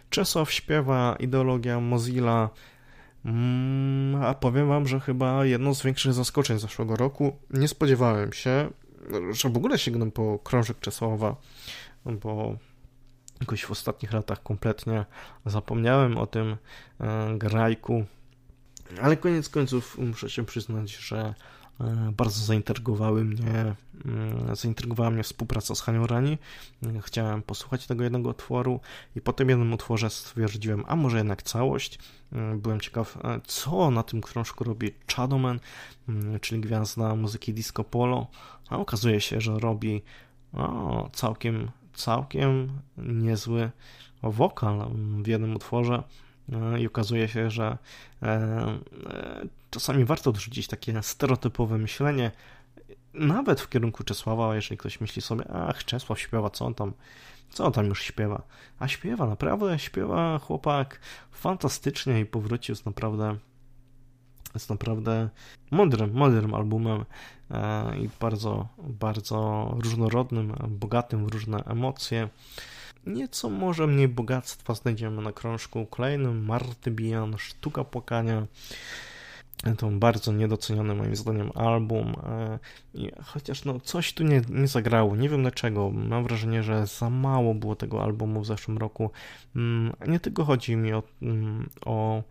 Czesław śpiewa ideologia Mozilla, mm, a powiem wam, że chyba jedno z większych zaskoczeń zeszłego roku. Nie spodziewałem się, że w ogóle sięgnę po krążek Czesława, bo jakoś w ostatnich latach kompletnie zapomniałem o tym e, grajku, ale koniec końców muszę się przyznać, że bardzo zaintrygowały mnie, mm, zaintrygowała mnie współpraca z Hanią Rani. Chciałem posłuchać tego jednego utworu i po tym jednym utworze stwierdziłem, a może jednak całość. Mm, byłem ciekaw, e, co na tym krążku robi Chadoman, mm, czyli gwiazda muzyki disco polo, a okazuje się, że robi o, całkiem całkiem niezły wokal w jednym utworze e, i okazuje się, że e, e, czasami warto odrzucić takie stereotypowe myślenie, nawet w kierunku Czesława, jeżeli ktoś myśli sobie, ach, Czesław śpiewa, co on tam, co on tam już śpiewa? A śpiewa, naprawdę śpiewa chłopak fantastycznie i powrócił z naprawdę jest naprawdę mądrym, mądrym albumem e, i bardzo, bardzo różnorodnym, bogatym w różne emocje. Nieco może mniej bogactwa znajdziemy na krążku kolejnym Marty Bijan, Sztuka Płakania. To bardzo niedoceniony moim zdaniem album, e, chociaż no coś tu nie, nie zagrało, nie wiem dlaczego. Mam wrażenie, że za mało było tego albumu w zeszłym roku. Mm, nie tylko chodzi mi o, mm, o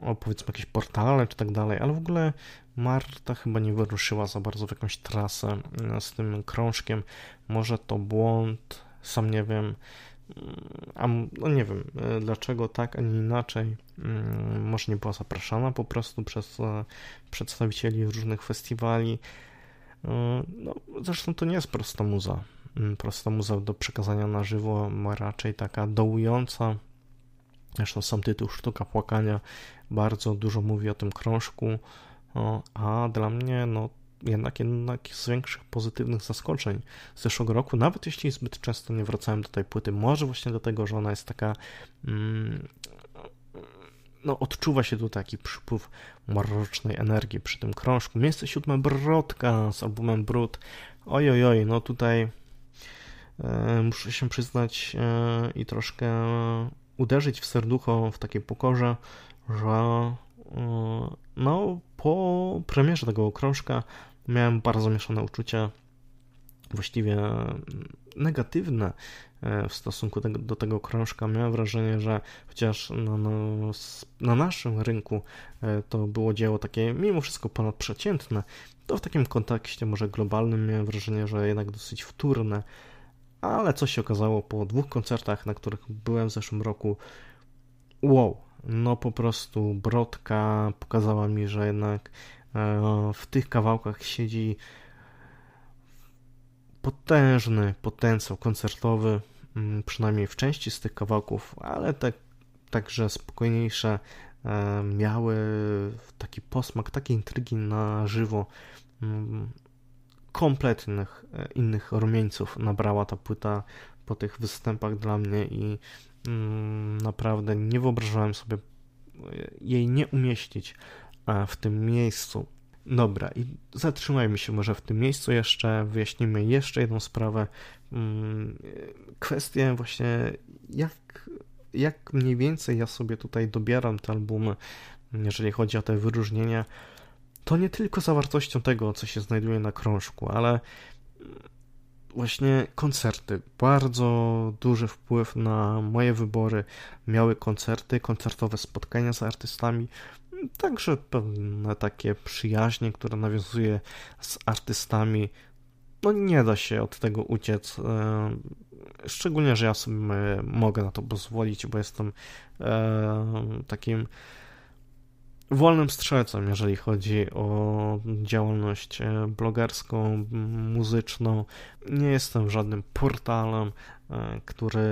o powiedzmy jakieś portale czy tak dalej, ale w ogóle Marta chyba nie wyruszyła za bardzo w jakąś trasę e, z tym krążkiem. Może to błąd, sam nie wiem. Mm, a no nie wiem e, dlaczego tak, a nie inaczej. Mm, może nie była zapraszana po prostu przez e, przedstawicieli różnych festiwali. No, zresztą to nie jest prosta muza. Mm, prosta muza do przekazania na żywo, raczej taka dołująca. Zresztą sam tytuł Sztuka Płakania bardzo dużo mówi o tym krążku, a dla mnie no, jednak, jednak z większych pozytywnych zaskoczeń z zeszłego roku, nawet jeśli zbyt często nie wracałem do tej płyty, może właśnie dlatego, że ona jest taka mm, no odczuwa się tu taki przypływ mrocznej energii przy tym krążku. Miejsce siódme Brodka z albumem Brud. Oj, oj, oj, no tutaj e, muszę się przyznać e, i troszkę uderzyć w serducho w takiej pokorze, że e, no, po premierze tego krążka miałem bardzo mieszane uczucia, właściwie negatywne e, w stosunku do tego krążka. Miałem wrażenie, że chociaż na, na, na, naszym rynku e, to było dzieło takie mimo wszystko ponadprzeciętne, to w takim kontekście może globalnym miałem wrażenie, że jednak dosyć wtórne, ale co się okazało po dwóch koncertach, na których byłem w zeszłym roku, wow, no po prostu Brodka pokazała mi, że jednak e, w tych kawałkach siedzi potężny potencjał koncertowy, mm, przynajmniej w części z tych kawałków, ale tak, także spokojniejsze e, miały taki posmak, takie intrygi na żywo. Mm, kompletnych e, innych rumieńców nabrała ta płyta po tych występach dla mnie i Mm, naprawdę nie wyobrażałem sobie jej nie umieścić e, w tym miejscu. Dobra, i zatrzymajmy się może w tym miejscu jeszcze, wyjaśnimy jeszcze jedną sprawę. Mm, kwestię właśnie, jak, jak mniej więcej ja sobie tutaj dobieram te albumy, jeżeli chodzi o te wyróżnienia. To nie tylko zawartością tego, co się znajduje na krążku, ale właśnie koncerty. Bardzo duży wpływ na moje wybory miały koncerty, koncertowe spotkania z artystami, także pewne takie przyjaźnie, które nawiązuje z artystami. No nie da się od tego uciec. E, szczególnie, że ja sobie mogę na to pozwolić, bo jestem e, takim wolnym strzelcem, jeżeli chodzi o działalność e, blogerską, muzyczną. Nie jestem żadnym portalem, który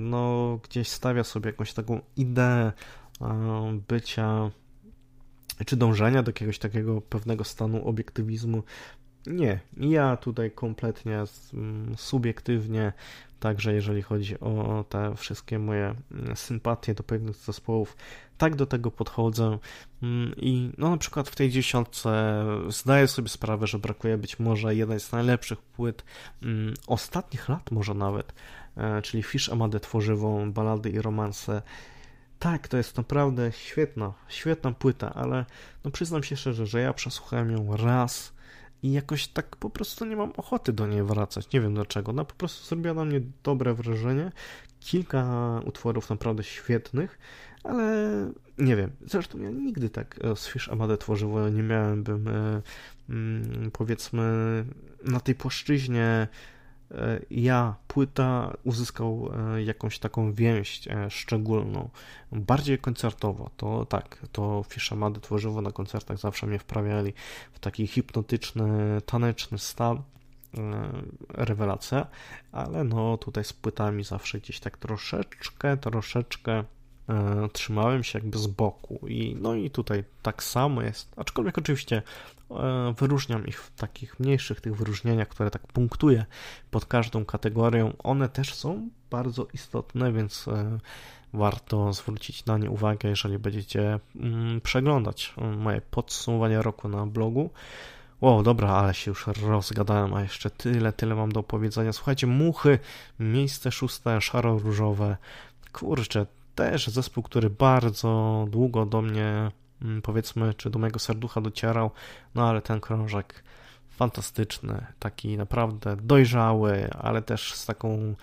no, gdzieś stawia sobie jakąś taką ideę bycia czy dążenia do jakiegoś takiego pewnego stanu obiektywizmu. Nie, ja tutaj kompletnie mm, subiektywnie, także jeżeli chodzi o te wszystkie moje mm, sympatie do pewnych zespołów, tak do tego podchodzę. Mm, i no na przykład w tej dziesiątce zdaję sobie sprawę, że brakuje być może jednej z najlepszych płyt ostatnich lat może nawet, e, czyli Fish Amade Tworzywą, balady i romanse tak, to jest naprawdę świetna, świetna płyta, ale no przyznam się szczerze, że ja przesłuchałem ją raz i jakoś tak po prostu nie mam ochoty do niej wracać. Nie wiem dlaczego. No po prostu zrobiła na mnie dobre wrażenie. Kilka utworów naprawdę świetnych, ale nie wiem. Zresztą ja nigdy tak z Fish Amade tworzyło nie miałem bym e, mm, powiedzmy na tej płaszczyźnie E, ja, płyta uzyskał e, jakąś taką więź e, szczególną, bardziej koncertowo, to tak, to Fiszamady tworzywo na koncertach zawsze mnie wprawiali w taki hipnotyczny, taneczny stan, rewelacja, ale no tutaj z płytami zawsze gdzieś tak troszeczkę, troszeczkę trzymałem się jakby z boku i no i tutaj tak samo jest, aczkolwiek oczywiście E, wyróżniam ich w takich mniejszych tych wyróżnieniach, które tak punktuję pod każdą kategorią. One też są bardzo istotne, więc e, warto zwrócić na nie uwagę, jeżeli będziecie mm, przeglądać e, moje podsumowanie roku na blogu. O, dobra, ale się już rozgadałem, a jeszcze tyle, tyle mam do opowiedzenia. Słuchajcie, Muchy, miejsce szóste, szaro-różowe. Kurczę, też zespół, który bardzo długo do mnie powiedzmy, czy do mojego serducha docierał, no ale ten krążek fantastyczny, taki naprawdę dojrzały, ale też z taką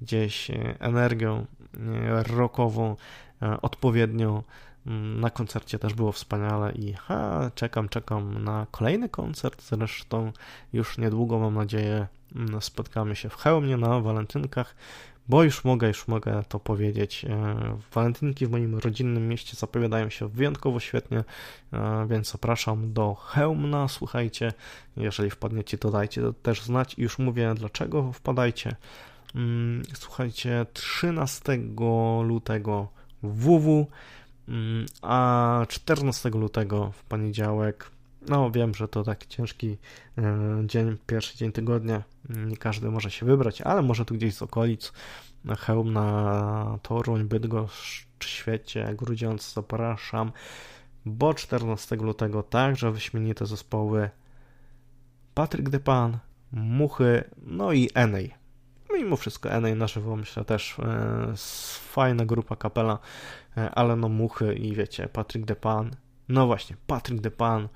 gdzieś e, energią e, rockową, e, odpowiednią. Mm, na koncercie też było wspaniale i ha, czekam, czekam na kolejny koncert. Zresztą już niedługo, mam nadzieję, mm, spotkamy się w Chełmie na walentynkach bo już mogę, już mogę to powiedzieć. E, walentynki w moim rodzinnym mieście zapowiadają się wyjątkowo świetnie, e, więc zapraszam do Chełmna. Słuchajcie, jeżeli wpadniecie, to dajcie też znać. I już mówię, dlaczego wpadajcie. Mm, słuchajcie, 13 lutego WW, mm, a 14 lutego w poniedziałek no, wiem, że to taki ciężki e, dzień, pierwszy dzień tygodnia. Nie każdy może się wybrać, ale może tu gdzieś z okolic, hełm, na Toruń, Bydgoszcz, Świecie, Grudziądz, zapraszam, bo 14 lutego także wyśmienite zespoły Patryk Depan, Muchy, no i Enej. Mimo wszystko Enej na żywo, myślę też e, fajna grupa kapela, e, ale no Muchy i wiecie, Patryk Depan, no właśnie, Patryk Depan,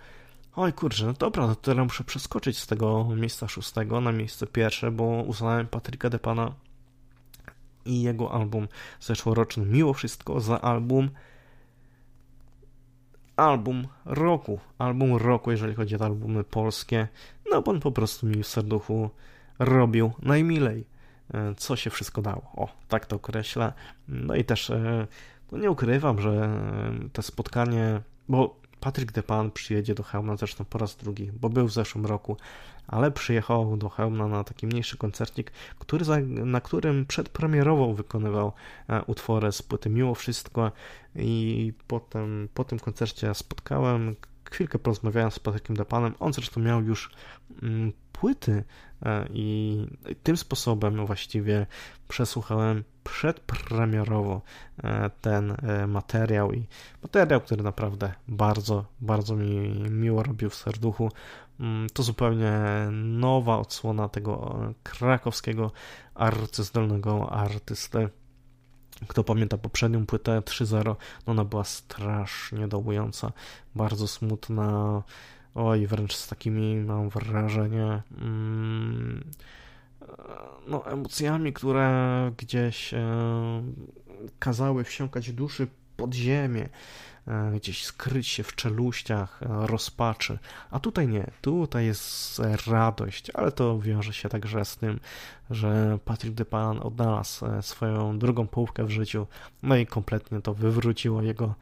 Oj kurczę, no dobra, no to teraz muszę przeskoczyć z tego miejsca szóstego na miejsce pierwsze, bo uznałem Patryka Depana i jego album zeszłoroczny Miło Wszystko za album album roku, album roku, jeżeli chodzi o albumy polskie, no bo on po prostu mi w serduchu robił najmilej, e, co się wszystko dało. O, tak to określę. No i też e, no nie ukrywam, że te spotkanie, bo Patryk Depan przyjedzie do Chełmna zresztą po raz drugi, bo był w zeszłym roku, ale przyjechał do Chełmna na taki mniejszy koncercik, który, na którym przedpremierowo wykonywał e, utwory z płyty Miło Wszystko. I potem po tym koncercie spotkałem, chwilkę porozmawiałem z Patrykiem Depanem, on zresztą miał już mm, płyty e, i tym sposobem właściwie przesłuchałem przedpremierowo e, ten e, materiał i materiał, który naprawdę bardzo, bardzo mi miło robił w serduchu. Mm, to zupełnie nowa odsłona tego krakowskiego arcyzdolnego artysty. Kto pamięta poprzednią płytę 3.0, no ona była strasznie dołująca, bardzo smutna, oj, wręcz z takimi, mam wrażenie, mm, no, emocjami, które gdzieś kazały wsiąkać duszy pod ziemię, gdzieś skryć się w czeluściach e, rozpaczy. A tutaj nie, tutaj jest radość, ale to wiąże się także z tym, że Patrick DePan odnalazł swoją drugą połówkę w życiu, no i kompletnie to wywróciło jego,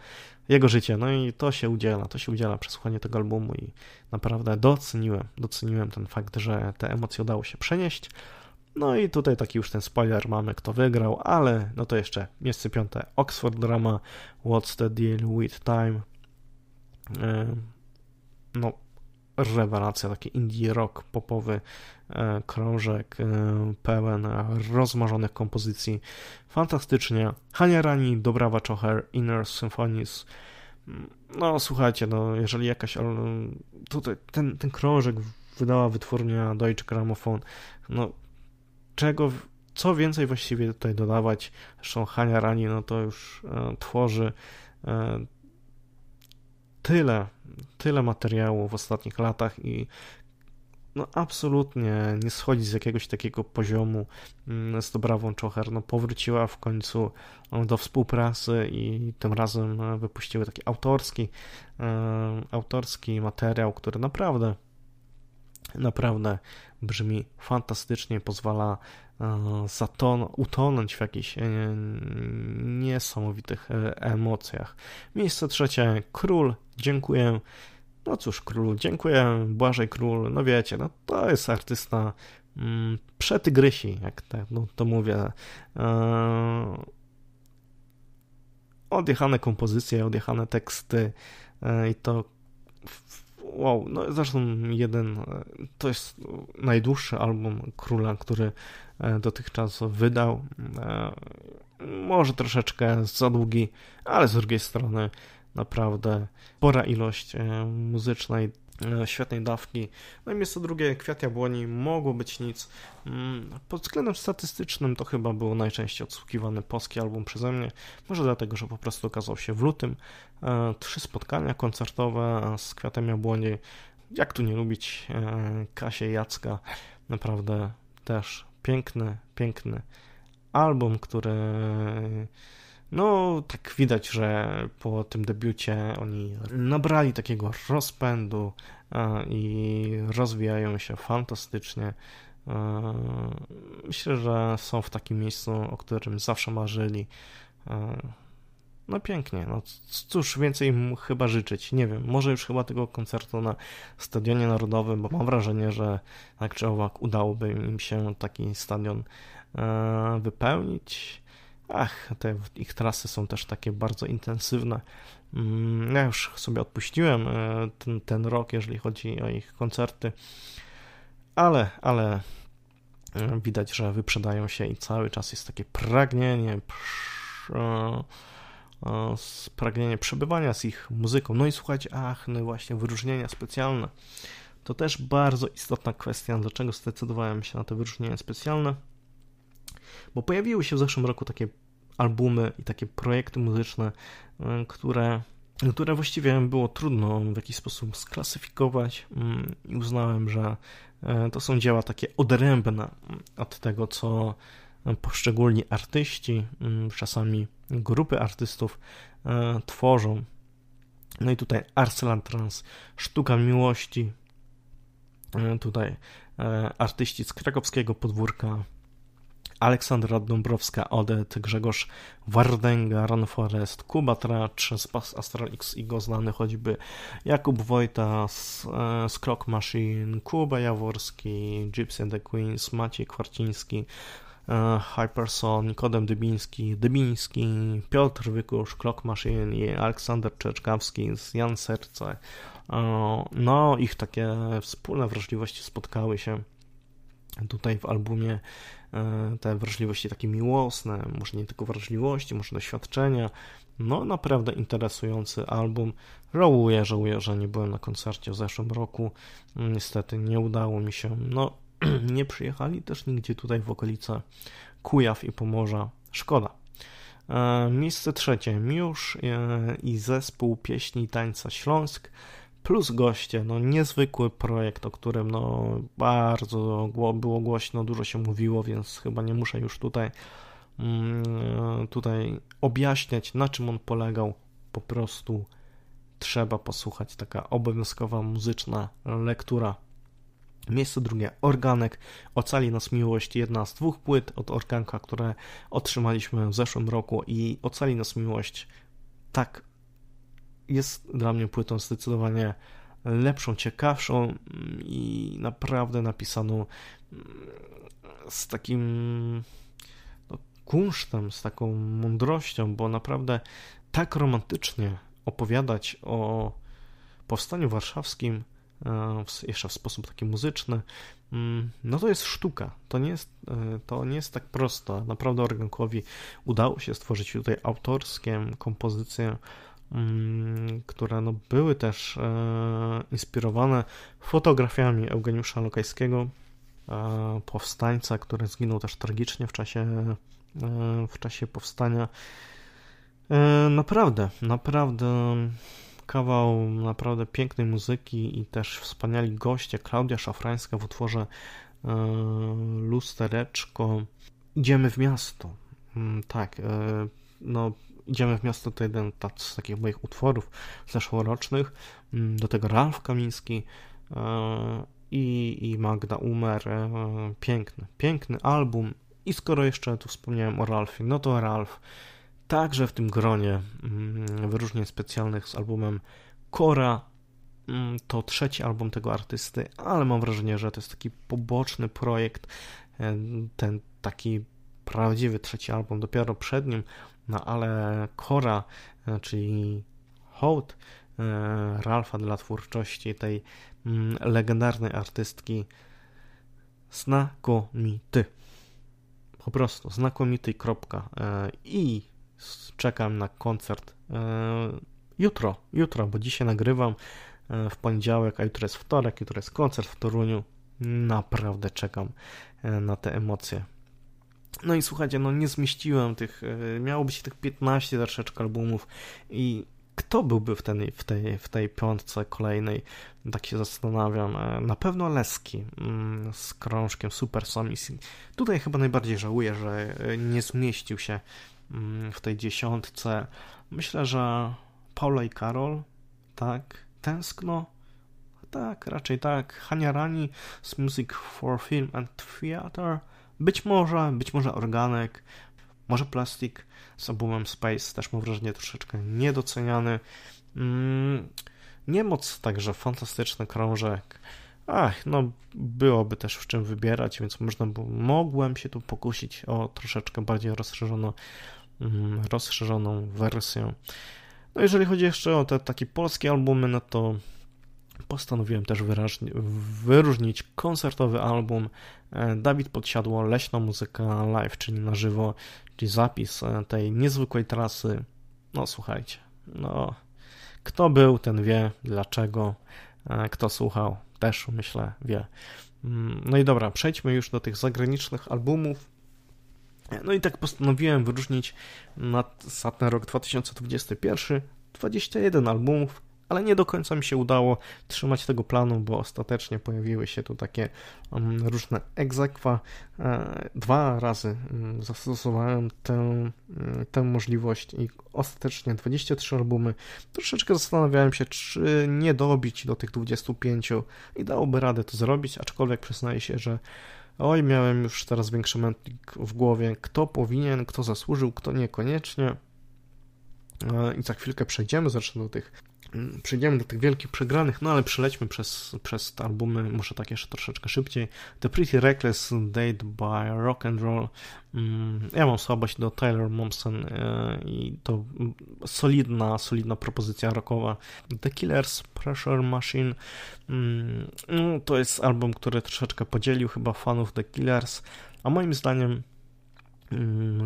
jego życie. No i to się udziela, to się udziela przesłuchanie tego albumu i naprawdę doceniłem, doceniłem ten fakt, że te emocje udało się przenieść. No i tutaj taki już ten spoiler mamy, kto wygrał, ale no to jeszcze miejsce piąte Oxford Drama, What's the Deal with Time. No, rewelacja, taki indie rock popowy e, krążek e, pełen rozmarzonych kompozycji. Fantastycznie. Hania Rani, Dobrawa Czocher, Inner Symphonies. No słuchajcie, no jeżeli jakaś tutaj ten, ten krążek wydała wytwórnia Deutsche Grammophon, no czego, co więcej właściwie tutaj dodawać, zresztą Hania Rani, no to już e, tworzy e, tyle, tyle materiału w ostatnich latach i no absolutnie nie schodzi z jakiegoś takiego poziomu mm, z Dobrawą Czocher. No powróciła w końcu do współpracy i tym razem e, wypuściły taki autorski, e, autorski materiał, który naprawdę naprawdę brzmi fantastycznie, pozwala e, zaton- utonąć w jakichś niesamowitych emocjach. Miejsce trzecie, Król, dziękuję. No cóż, królu, dziękuję, Błażej Król, no wiecie, no to jest artysta mm, przetygrysi, jak tak, no, to mówię. Eee, odjechane kompozycje, odjechane teksty e, i to wow, no zresztą jeden, e, to jest najdłuższy album Króla, który e, dotychczas wydał. Może troszeczkę za długi, ale z drugiej strony naprawdę spora ilość e, muzycznej, e, świetnej dawki. No i miejsce drugie, Kwiat Jabłoni, mogło być nic. Mm, pod względem statystycznym to chyba był najczęściej odsłuchiwany polski album przeze mnie, może dlatego, że po prostu okazał się w lutym. E, trzy spotkania koncertowe z Kwiatem Jabłoni. Jak tu nie lubić Kasię Jacka, naprawdę też piękny, piękny album, który no, tak widać, że po tym debiucie oni nabrali takiego rozpędu i rozwijają się fantastycznie. Myślę, że są w takim miejscu, o którym zawsze marzyli. No pięknie, no cóż więcej im chyba życzyć. Nie wiem, może już chyba tego koncertu na Stadionie Narodowym, bo mam wrażenie, że tak czy owak udałoby im się taki stadion wypełnić. Ach, te ich trasy są też takie bardzo intensywne. Mm, ja już sobie odpuściłem e, ten, ten rok, jeżeli chodzi o ich koncerty, ale, ale e, widać, że wyprzedają się i cały czas jest takie pragnienie, e, pragnienie przebywania z ich muzyką. No i słuchajcie, ach, no właśnie, wyróżnienia specjalne. To też bardzo istotna kwestia, dlaczego zdecydowałem się na te wyróżnienia specjalne bo pojawiły się w zeszłym roku takie albumy i takie projekty muzyczne, e, które, które właściwie było trudno w jakiś sposób sklasyfikować mm, i uznałem, że e, to są dzieła takie odrębne od tego, co poszczególni artyści, mm, czasami grupy artystów e, tworzą. No i tutaj Arcelan Trans, Sztuka Miłości, tutaj artyści z krakowskiego podwórka, Aleksandra Dąbrowska, Odet, Grzegorz Wardęga, Run Forest, Kuba Tracz Bass Astral X i go znany choćby Jakub Wojta z, e, Machine, Kuba Jaworski, Gypsy and the Queens, Maciej Kwarciński, e, Hyperson, Nikodem Dybiński, Dybiński, Piotr Wykusz, Clock Machine i Aleksander Czeczkawski z Jan Serce. E, no, ich takie wspólne wrażliwości spotkały się tutaj w albumie te wrażliwości takie miłosne, może nie tylko wrażliwości, może doświadczenia. No, naprawdę interesujący album. Żałuję, żałuję, że nie byłem na koncercie w zeszłym roku. Niestety nie udało mi się. No, nie przyjechali też nigdzie tutaj w okolice Kujaw i Pomorza. Szkoda. E, miejsce trzecie. Miusz e, i zespół pieśni i tańca Śląsk plus goście, no niezwykły projekt, o którym no bardzo było głośno, dużo się mówiło, więc chyba nie muszę już tutaj mm, tutaj objaśniać, na czym on polegał. Po prostu trzeba posłuchać, taka obowiązkowa muzyczna lektura. Miejsce drugie, Organek, Ocali nas miłość, jedna z dwóch płyt od Organka, które otrzymaliśmy w zeszłym roku i Ocali nas miłość tak jest dla mnie płytą zdecydowanie lepszą, ciekawszą i naprawdę napisaną z takim no, kunsztem, z taką mądrością, bo naprawdę tak romantycznie opowiadać o powstaniu warszawskim, e, jeszcze w sposób taki muzyczny, mm, no to jest sztuka. To nie jest, e, to nie jest tak prosto. Naprawdę Organkowi udało się stworzyć tutaj autorskie kompozycje, mm, które no były też e, inspirowane fotografiami Eugeniusza Lokajskiego, powstańca, który zginął też tragicznie w czasie, w czasie powstania. Naprawdę, naprawdę kawał naprawdę pięknej muzyki i też wspaniali goście. Klaudia Szafrańska w utworze e, Lustereczko. Idziemy w miasto. Mm, tak, e, no Idziemy w miasto to jeden z takich moich utworów zeszłorocznych. Mm, do tego Ralf Kamiński e, i, i Magda Umer. Piękny, piękny album. I skoro jeszcze tu wspomniałem o Ralfie, no to Ralf Także w tym gronie mm, wyróżnień specjalnych z albumem Kora mm, to trzeci album tego artysty, ale mam wrażenie, że to jest taki poboczny projekt. E, ten taki prawdziwy trzeci album dopiero przed nim, no ale Kora, e, czyli hołd e, Ralfa dla twórczości tej mm, legendarnej artystki znakomity. Po prostu znakomity, kropka. I czekam na koncert e, jutro, jutro, bo dzisiaj nagrywam e, w poniedziałek, a jutro jest wtorek, jutro jest koncert w Toruniu. Naprawdę czekam e, na te emocje. No i słuchajcie, no nie zmieściłem tych, miało być tych 15 troszeczkę albumów i kto byłby w, ten, w, tej, w tej piątce kolejnej? Tak się zastanawiam. Na pewno Leski mm, z krążkiem Super Somis. Tutaj chyba najbardziej żałuję, że nie zmieścił się Mm, w tej dziesiątce. Myślę, że Paula i Karol, tak, tęskno, tak, raczej tak. Hania Rani z Music for Film and Theater, być może, być może Organek, może Plastic z albumem Space, też mam wrażenie troszeczkę niedoceniany. Mm, Niemoc także fantastyczny krążek. Ach, no byłoby też w czym wybierać, więc można mogłem się tu pokusić o troszeczkę bardziej rozszerzoną Mhm, rozszerzoną wersję. No jeżeli chodzi jeszcze o te takie polskie albumy, no to postanowiłem też wyraźnie, wyróżnić koncertowy album Dawid Podsiadło, Leśna Muzyka Live, czyli na żywo, czyli zapis e, tej niezwykłej trasy. No słuchajcie, no kto był, ten wie dlaczego, e, kto słuchał, też myślę wie. Mm, no i dobra, przejdźmy już do tych zagranicznych albumów. No i tak postanowiłem wyróżnić na, ten rok 2021 21 albumów, ale nie do końca mi się udało trzymać tego planu, bo ostatecznie pojawiły się tu takie um, różne egzekwa. E, dwa razy um, zastosowałem tę, um, tę możliwość i ostatecznie 23 albumy. Troszeczkę zastanawiałem się, czy nie dobić do tych 25 i dałoby radę to zrobić, aczkolwiek przyznaję się, że Oj, miałem już teraz większy mętlik w głowie, kto powinien, kto zasłużył, kto niekoniecznie. E, I za chwilkę przejdziemy zresztą do tych Mm, przejdziemy do tych wielkich przegranych, no ale przelećmy przez, przez te albumy, może tak jeszcze troszeczkę szybciej. The Pretty Reckless Date by Rock and Roll. Mm, ja mam słabość do Taylor Momsen e, i to solidna, solidna propozycja rockowa. The Killers Pressure Machine mm, no, to jest album, który troszeczkę podzielił chyba fanów The Killers, a moim zdaniem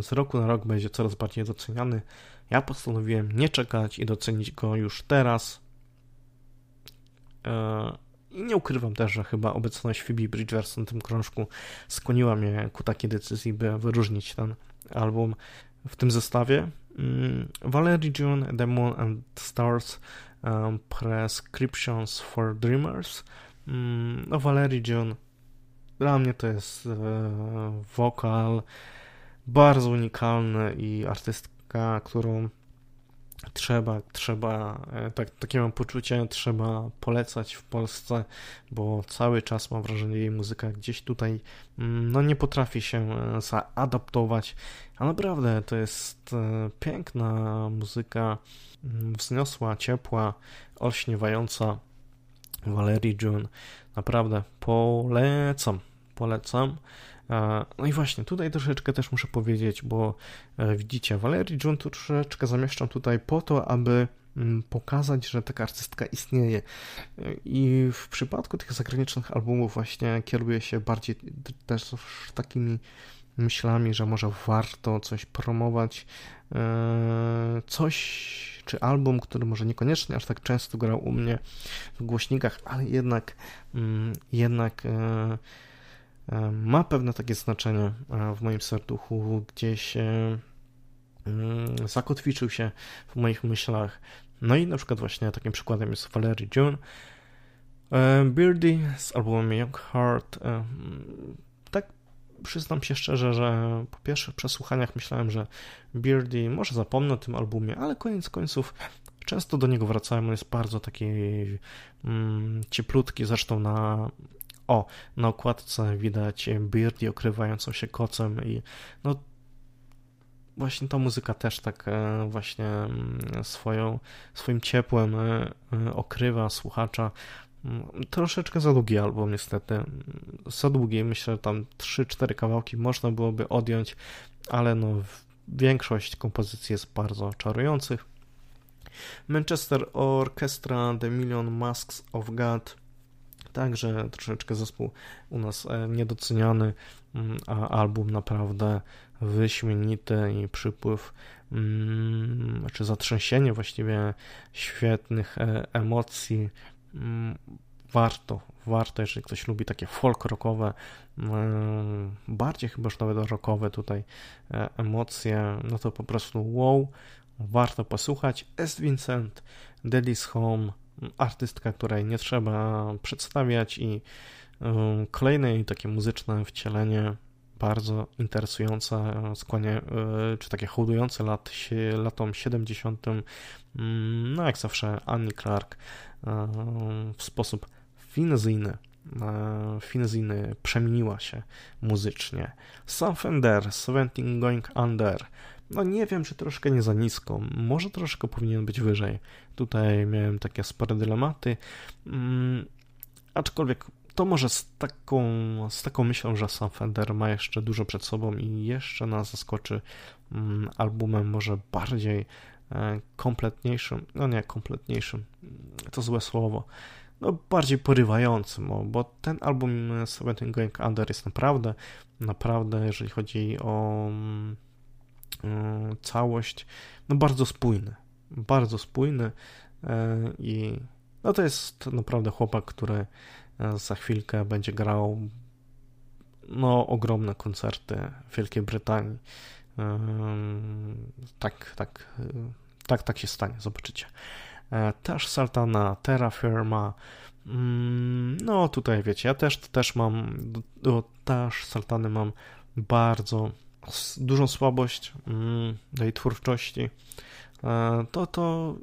z roku na rok będzie coraz bardziej doceniany. Ja postanowiłem nie czekać i docenić go już teraz. E, I nie ukrywam też, że chyba obecność Phoebe Bridgers na tym krążku skłoniła mnie ku takiej decyzji, by wyróżnić ten album w tym zestawie. Mm, Valerie June, The Moon and Stars, um, Prescriptions for Dreamers. Mm, no, Valerie June dla mnie to jest e, wokal bardzo unikalny i artystka którą trzeba, trzeba, e, tak, takie mam poczucie, trzeba polecać w Polsce, bo cały czas mam wrażenie, jej muzyka gdzieś tutaj mm, no nie potrafi się e, zaadaptować, a naprawdę to jest e, piękna muzyka, mm, wzniosła, ciepła, olśniewająca Valerie June. Naprawdę polecam, polecam. No i właśnie, tutaj troszeczkę też muszę powiedzieć, bo widzicie, Valerie June troszeczkę zamieszczam tutaj po to, aby mm, pokazać, że taka artystka istnieje. I w przypadku tych zagranicznych albumów właśnie kieruję się bardziej też takimi myślami, że może warto coś promować, e, coś, czy album, który może niekoniecznie aż tak często grał u mnie w głośnikach, ale jednak, mm, jednak e, e, ma pewne takie znaczenie w moim serduchu, gdzieś mm, zakotwiczył się w moich myślach. No i na przykład właśnie takim przykładem jest Valerie June, Beardy z albumem Young Heart przyznam się szczerze, że po pierwszych przesłuchaniach myślałem, że Beardy może zapomnę o tym albumie, ale koniec końców często do niego wracałem. On jest bardzo taki mm, cieplutki, zresztą na o, na okładce widać Beardy okrywającą się kocem i no właśnie ta muzyka też tak e, właśnie mm, swoją, swoim ciepłem e, e, okrywa słuchacza. Troszeczkę za długi album, niestety. Za długi, myślę, że tam 3-4 kawałki można byłoby odjąć, ale no, większość kompozycji jest bardzo czarujących. Manchester Orchestra The Million Masks of God. Także troszeczkę zespół u nas e, niedoceniany, mm, a album naprawdę wyśmienity i przypływ mm, czy zatrzęsienie właściwie świetnych e, emocji Mm, warto, warto, jeżeli ktoś lubi takie folk rockowe, bardziej chyba już nawet rockowe tutaj e, emocje, no to po prostu wow, warto posłuchać. Est Vincent, Daddy's Home, artystka, której nie trzeba przedstawiać i mm, kolejne takie muzyczne wcielenie bardzo interesujące, skłania, e, czy takie hołdujące lat, latom 70. No jak zawsze Annie Clark w sposób finezyjny e, finezyjny przemieniła się muzycznie. Sam Fender, Seventeen Going Under. No nie wiem, czy troszkę nie za nisko, może troszkę powinien być wyżej. Tutaj miałem takie spore dylematy, mm, aczkolwiek to może z taką, z taką myślą, że sam Fender ma jeszcze dużo przed sobą i jeszcze nas zaskoczy mm, albumem może bardziej e, kompletniejszym, no nie kompletniejszym, to złe słowo, no bardziej porywającym, bo ten album Seventeen Going Under jest naprawdę, naprawdę, jeżeli chodzi o mm, całość, no bardzo spójny, bardzo spójny e, i no to jest naprawdę chłopak, który za chwilkę będzie grał no, ogromne koncerty w Wielkiej Brytanii. Tak, tak, tak, tak się stanie, zobaczycie. E, też Saltana, Terra Firma. Mm, no tutaj wiecie, ja też, też mam, do też Saltany mam bardzo dużą słabość mm, do jej twórczości. E, to, to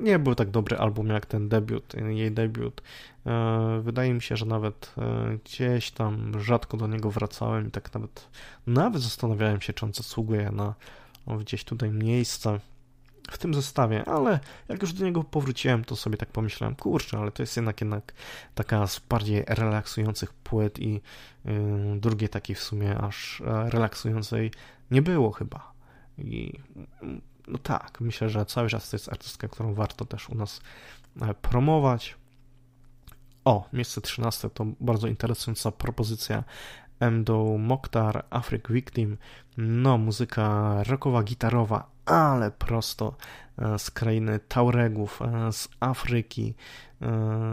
nie był tak dobry album jak ten debiut, jej debiut. E, wydaje mi się, że nawet e, gdzieś tam rzadko do niego wracałem i tak nawet, nawet zastanawiałem się, czy on zasługuje na gdzieś tutaj miejsce w tym zestawie, ale jak już do niego powróciłem, to sobie tak pomyślałem, kurczę, ale to jest jednak, jednak taka z bardziej relaksujących płyt i yy, drugiej takiej w sumie aż relaksującej nie było chyba. I no tak, myślę, że cały czas to jest artystka, którą warto też u nas e, promować. O, miejsce 13 to bardzo interesująca propozycja Endo Mokhtar, Afrik Victim. No, muzyka rockowa, gitarowa, ale prosto e, z krainy Tauregów, e, z Afryki.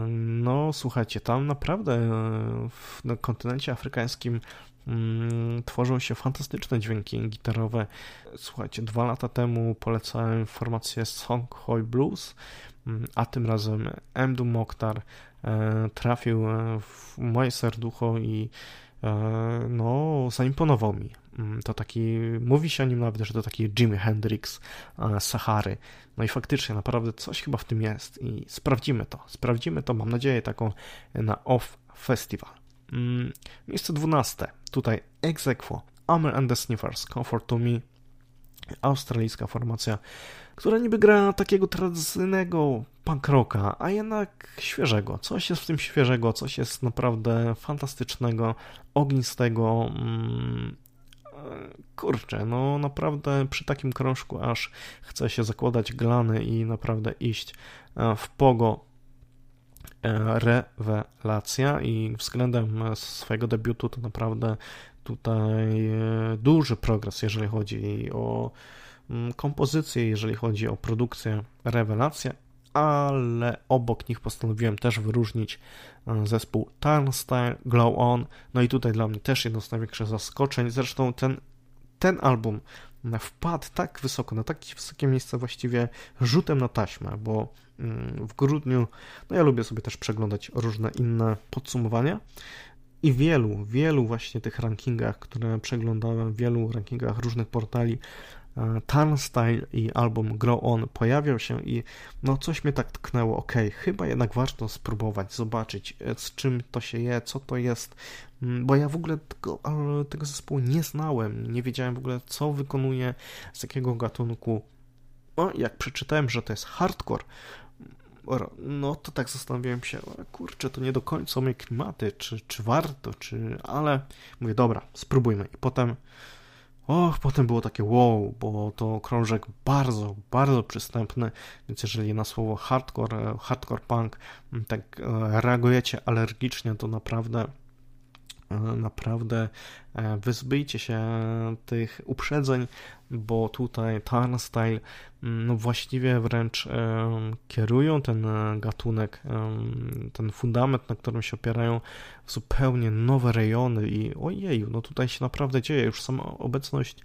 No, słuchajcie, tam naprawdę na kontynencie afrykańskim tworzą się fantastyczne dźwięki gitarowe. Słuchajcie, dwa lata temu polecałem formację Songhoi Blues, mm, a tym razem Mdu Mokhtar e, trafił e, w moje serducho i e, no, zaimponował mi. Mm, to taki, mówi się o nim nawet, że to taki Jimi Hendrix Sahary. No i faktycznie, naprawdę coś chyba w tym jest i sprawdzimy to. Sprawdzimy to, mam nadzieję, taką na Off Festival. Mm, miejsce 12. Tutaj Exequo, Amer and the Sniffers, Comfort to Me, australijska formacja, która niby gra takiego tradycyjnego punk rocka, a jednak świeżego. Coś jest w tym świeżego, coś jest naprawdę fantastycznego, ognistego. Mm, kurczę, no naprawdę przy takim krążku aż chce się zakładać glany i naprawdę iść e, w pogo rewelacja i względem swojego debiutu to naprawdę tutaj e, duży progres, jeżeli chodzi o mm, kompozycję, jeżeli chodzi o produkcję, rewelacja, ale obok nich postanowiłem też wyróżnić zespół Turnstile, Glow On, no i tutaj dla mnie też jedno z największych zaskoczeń, zresztą ten ten album wpadł tak wysoko, na takie wysokie miejsce właściwie rzutem na taśmę, bo mm, w grudniu, no ja lubię sobie też przeglądać różne inne podsumowania i wielu, wielu właśnie tych rankingach, które przeglądałem, wielu rankingach różnych portali E, Turnstile i album Grow On pojawiał się i no coś mnie tak tknęło, ok, chyba jednak warto spróbować, zobaczyć e, z czym to się je, co to jest, mm, bo ja w ogóle tego, tego zespołu nie znałem, nie wiedziałem w ogóle co wykonuje, z jakiego gatunku. No, jak przeczytałem, że to jest hardcore, no to tak zastanawiałem się, kurczę, to nie do końca moje klimaty, czy, czy warto, czy... ale mówię, dobra, spróbujmy. I potem Och, potem było takie wow, bo to krążek bardzo, bardzo przystępny, więc jeżeli na słowo hardcore, hardcore punk tak e, reagujecie alergicznie, to naprawdę naprawdę e, wyzbyjcie się tych uprzedzeń, bo tutaj Turnstile mm, no właściwie wręcz e, kierują ten gatunek, ten fundament, na którym się opierają w zupełnie nowe rejony i ojeju, no tutaj się naprawdę dzieje. Już sama obecność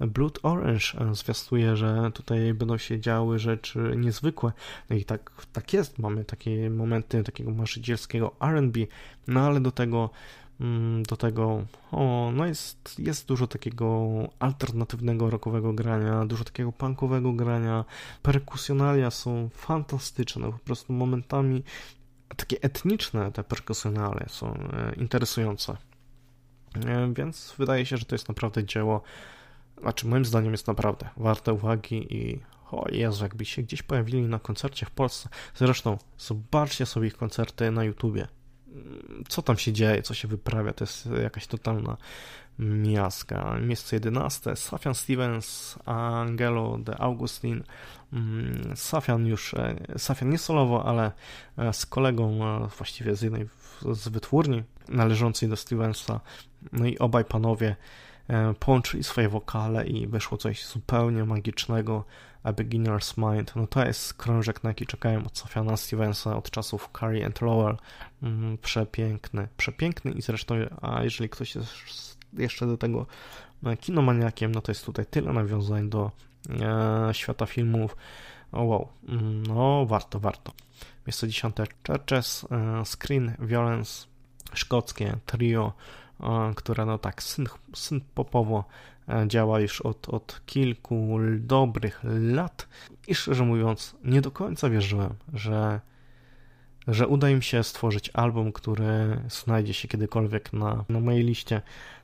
Blood Orange zwiastuje, że tutaj będą się działy rzeczy niezwykłe. No i tak, tak jest, mamy takie momenty takiego marzycielskiego R&B, no ale do tego do tego, o, no jest, jest dużo takiego alternatywnego rockowego grania, dużo takiego punkowego grania, perkusjonalia są fantastyczne, po prostu momentami takie etniczne te perkusjonalia są e, interesujące. E, więc wydaje się, że to jest naprawdę dzieło, znaczy moim zdaniem jest naprawdę warte uwagi i o Jezu, jakby się gdzieś pojawili na koncercie w Polsce. Zresztą zobaczcie sobie ich koncerty na YouTubie co tam się dzieje, co się wyprawia, to jest jakaś totalna miaska. Miejsce 11, Safian Stevens, Angelo de Augustin. Mm, Safian już, e, Safian nie solowo, ale e, z kolegą e, właściwie z jednej z wytwórni należącej do Stevensa. No i obaj panowie połączyli swoje wokale i wyszło coś zupełnie magicznego. A Beginner's Mind, no to jest krążek, na jaki czekają od Sofiana Stevensa od czasów Carrie and Lowell. Mm, przepiękny, przepiękny i zresztą, a jeżeli ktoś jest jeszcze do tego e, kinomaniakiem, no to jest tutaj tyle nawiązań do e, świata filmów. O wow, mm, no warto, warto. Miejsce dziesiąte Churches, e, Screen Violence, szkockie trio, e, które no tak syn, syn popowo E, działa już od, od kilku dobrych lat i szczerze mówiąc, nie do końca wierzyłem, że, że uda im się stworzyć album, który znajdzie się kiedykolwiek na, na mojej liście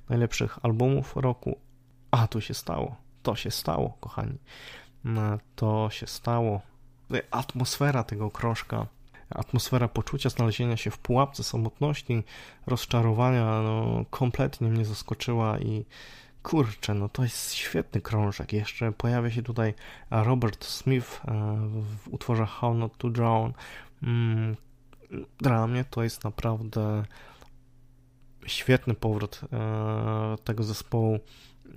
najlepszych albumów roku. A to się stało. To się stało, kochani. E, to się stało. Atmosfera tego krążka atmosfera poczucia znalezienia się w pułapce samotności, rozczarowania, no, kompletnie mnie zaskoczyła i Kurczę, no to jest świetny krążek. Jeszcze pojawia się tutaj Robert Smith e, w utworze How Not to Drown. Mm, dla mnie to jest naprawdę świetny powrót e, tego zespołu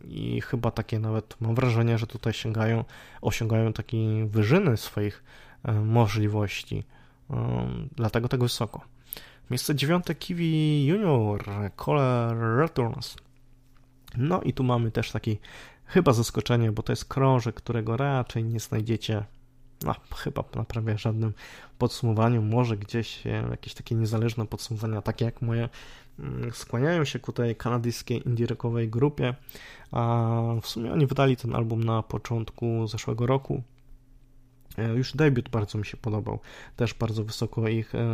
i chyba takie nawet mam wrażenie, że tutaj sięgają, osiągają takie wyżyny swoich e, możliwości. Dlatego tak wysoko. Miejsce dziewiąte Kiwi Junior, Color Returns. No i tu mamy też taki chyba zaskoczenie, bo to jest krążek, którego raczej nie znajdziecie no, chyba na prawie żadnym podsumowaniu, może gdzieś jakieś takie niezależne podsumowania, takie jak moje, mm, skłaniają się ku tej kanadyjskiej indie grupie, a w sumie oni wydali ten album na początku zeszłego roku. E, już debiut bardzo mi się podobał, też bardzo wysoko ich e,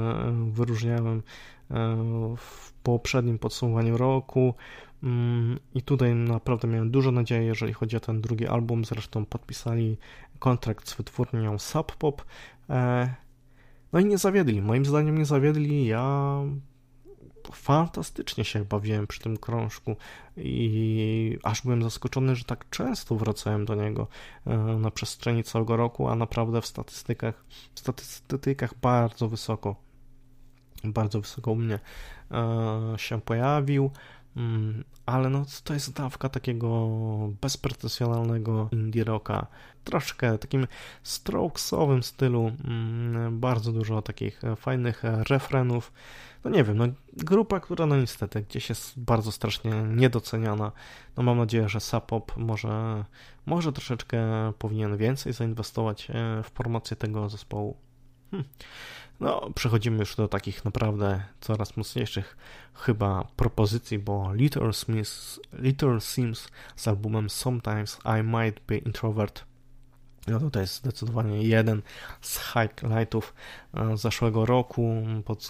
wyróżniałem e, w poprzednim podsumowaniu roku. Mm, I tutaj naprawdę miałem dużo nadziei, jeżeli chodzi o ten drugi album. Zresztą podpisali kontrakt z wytwórnią Sub Pop. No i nie zawiedli, moim zdaniem nie zawiedli, ja fantastycznie się bawiłem przy tym krążku i aż byłem zaskoczony, że tak często wracałem do niego e, na przestrzeni całego roku, a naprawdę w statystykach, w statystykach bardzo wysoko, bardzo wysoko u mnie e, się pojawił. Mm, ale no to jest dawka takiego bezpretensjonalnego indie rocka, troszkę takim strokesowym stylu, mm, bardzo dużo takich fajnych refrenów, no nie wiem, no grupa, która no niestety gdzieś jest bardzo strasznie niedoceniana. No mam nadzieję, że Sapop może, może troszeczkę powinien więcej zainwestować e, w promocję tego zespołu. Hm. No, przechodzimy już do takich naprawdę coraz mocniejszych chyba propozycji, bo Little, Smith, Little Sims z albumem Sometimes I Might Be Introvert no to jest zdecydowanie jeden z highlightów e, zeszłego roku.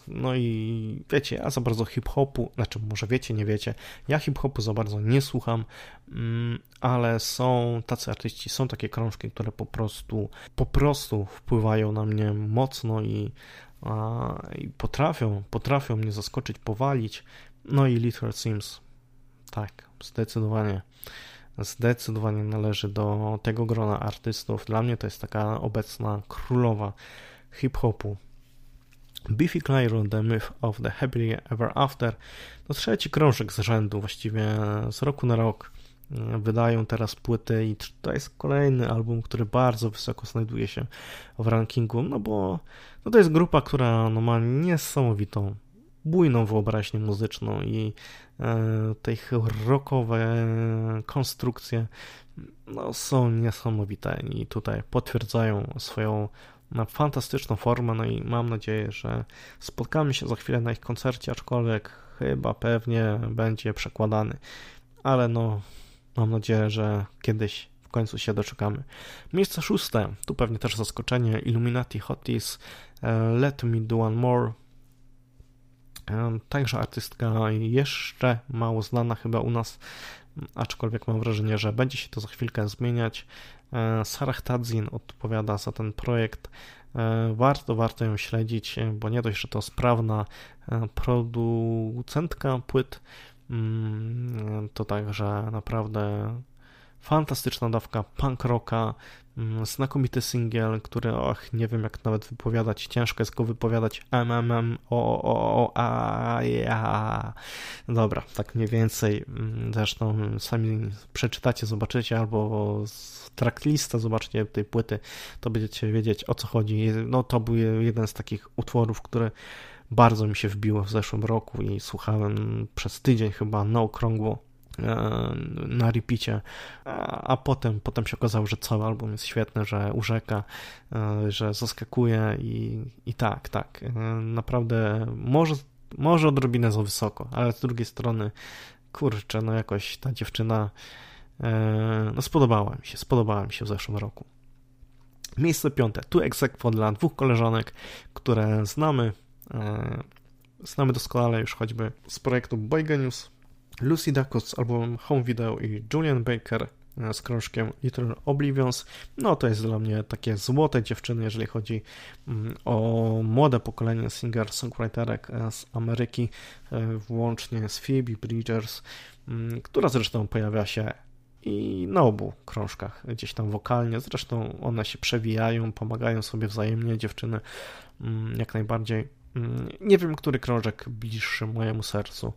No i wiecie, ja za bardzo hip-hopu, znaczy może wiecie, nie wiecie, ja hip-hopu za bardzo nie słucham, mm, ale są tacy artyści, są takie krążki, które po prostu, po prostu wpływają na mnie mocno i, i potrafią, potrafią mnie zaskoczyć, powalić. No i Little Sims, tak, zdecydowanie zdecydowanie należy do tego grona artystów. Dla mnie to jest taka obecna królowa hip-hopu. Beefy Clyro, The Myth of the Happily Ever After to trzeci krążek z rzędu, właściwie z roku na rok wydają teraz płyty i to jest kolejny album, który bardzo wysoko znajduje się w rankingu, no bo no to jest grupa, która no, ma niesamowitą bujną wyobraźnię muzyczną i te ich rockowe konstrukcje no, są niesamowite i tutaj potwierdzają swoją no, fantastyczną formę, no i mam nadzieję, że spotkamy się za chwilę na ich koncercie, aczkolwiek chyba pewnie będzie przekładany, ale no mam nadzieję, że kiedyś w końcu się doczekamy. Miejsce szóste, tu pewnie też zaskoczenie, Illuminati Hotties, e, Let Me Do One More, Także artystka jeszcze mało znana chyba u nas, aczkolwiek mam wrażenie, że będzie się to za chwilkę zmieniać. E, Sarah Tadzin odpowiada za ten projekt. E, warto, warto ją śledzić, bo nie dość, że to sprawna e, producentka płyt, mm, to także naprawdę fantastyczna dawka punk rocka, znakomity singiel, który, och, nie wiem jak nawet wypowiadać, ciężko jest go wypowiadać, mmm, o, o, o, a, ja. Dobra, tak mniej więcej, mm, zresztą sami przeczytacie, zobaczycie, albo tracklista zobaczcie tej płyty, to będziecie wiedzieć o co chodzi. No to był jeden z takich utworów, które bardzo mi się wbiło w zeszłym roku i słuchałem przez tydzień chyba na okrągło na repicie, a potem, potem się okazało, że cały album jest świetny, że urzeka, e, że zaskakuje i, i tak, tak, e, naprawdę może, może odrobinę za wysoko, ale z drugiej strony, kurczę, no jakoś ta dziewczyna no spodobała mi się, spodobała mi się w zeszłym roku. Miejsce piąte, tu egzekwo dla dwóch koleżanek, które znamy, znamy doskonale już choćby z projektu Boy Genius, Lucy Dacus z albumem Home Video i Julian Baker e, z krążkiem Little Oblivions. No to jest dla mnie takie złote dziewczyny, jeżeli chodzi mm, o młode pokolenie singer-songwriterek e, z Ameryki, e, włącznie z Phoebe Bridgers, mm, która zresztą pojawia się i na obu krążkach, gdzieś tam wokalnie. Zresztą one się przewijają, pomagają sobie wzajemnie, dziewczyny mm, jak najbardziej. Nie wiem, który krążek bliższy mojemu sercu.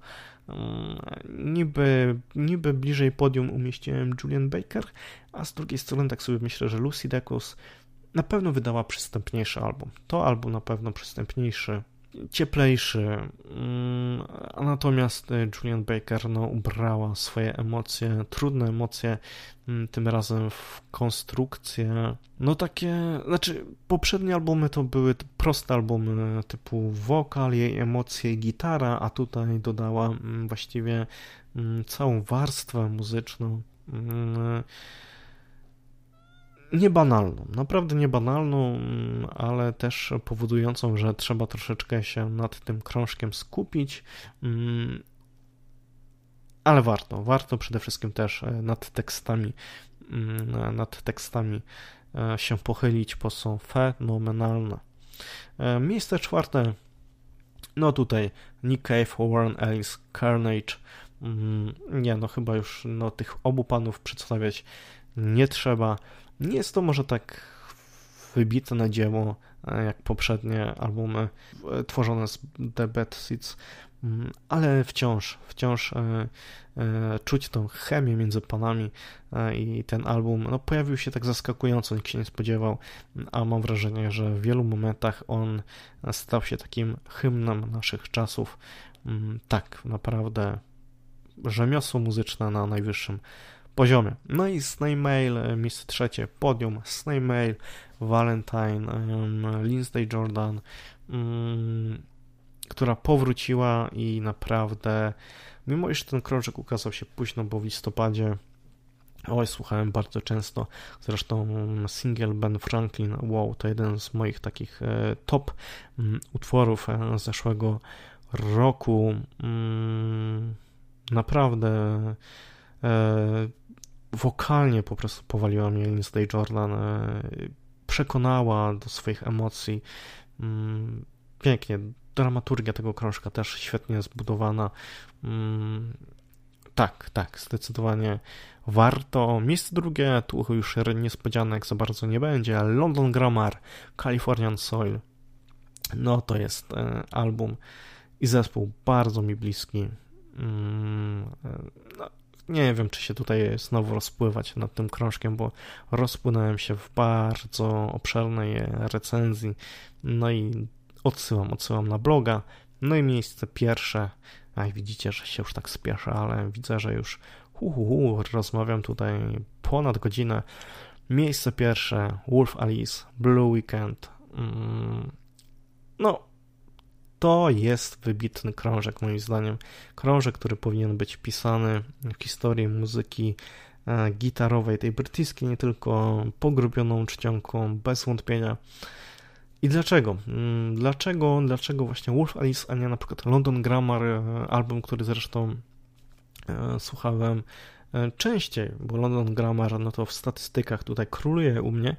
Mm, niby, niby bliżej podium umieściłem Julian Baker, a z drugiej strony tak sobie myślę, że Lucy Dacus na pewno wydała przystępniejszy album. To album na pewno przystępniejszy cieplejszy. Mm, natomiast y, Julian Baker no, ubrała swoje emocje, trudne emocje, mm, tym razem w konstrukcję. No takie, znaczy poprzednie albumy to były proste albumy typu wokal, jej emocje i gitara, a tutaj dodała mm, właściwie całą warstwę muzyczną niebanalną, naprawdę niebanalną, ale też powodującą, że trzeba troszeczkę się nad tym krążkiem skupić. Mm, ale warto, warto przede wszystkim też e, nad tekstami, mm, nad tekstami e, się pochylić, bo są fenomenalne. Miejsce czwarte, no tutaj Nick Cave, Warren Ellis, Carnage. Mm, nie, no chyba już no, tych obu panów przedstawiać nie trzeba. Nie jest to może tak wybitne dzieło jak poprzednie albumy tworzone z The Bad Seeds, mm, ale wciąż, wciąż e, e, czuć tą chemię między panami e, i ten album no, pojawił się tak zaskakująco, nikt się nie spodziewał, a mam wrażenie, że w wielu momentach on stał się takim hymnem naszych czasów. Mm, tak, naprawdę rzemiosło muzyczne na najwyższym poziomie. No i Snail miejsce trzecie, podium, Snail Valentine, um, Lindsay Jordan, um, która powróciła i naprawdę, mimo iż ten krążek ukazał się późno, bo w listopadzie Oj, słuchałem bardzo często. Zresztą single Ben Franklin, wow, to jeden z moich takich e, top mm, utworów e, zeszłego roku. Mm, naprawdę e, wokalnie po prostu powaliła mnie Lindsay Jordan przekonała do swoich emocji. Mm, pięknie. Dramaturgia tego krążka też świetnie zbudowana. Mm, tak, tak, zdecydowanie warto. Miejsce drugie, tu już niespodzianek za bardzo nie będzie, ale London Grammar, Californian Soil. No to jest e, album i zespół bardzo mi bliski. Mm, e, no, nie wiem, czy się tutaj znowu rozpływać nad tym krążkiem, bo rozpłynąłem się w bardzo obszernej recenzji. No i odsyłam, odsyłam na bloga. No i miejsce pierwsze. A widzicie, że się już tak spieszę, ale widzę, że już hu, hu, hu, rozmawiam tutaj ponad godzinę. Miejsce pierwsze Wolf Alice, Blue Weekend. Mm, no, to jest wybitny krążek, moim zdaniem. Krążek, który powinien być pisany w historii muzyki e, gitarowej, tej brytyjskiej, nie tylko pogrubioną czcionką, bez wątpienia. I dlaczego? Mm, dlaczego, dlaczego właśnie Wolf Alice, a nie na przykład London Grammar, e, album, który zresztą e, słuchałem częściej, bo London Grammar, no to w statystykach tutaj króluje u mnie,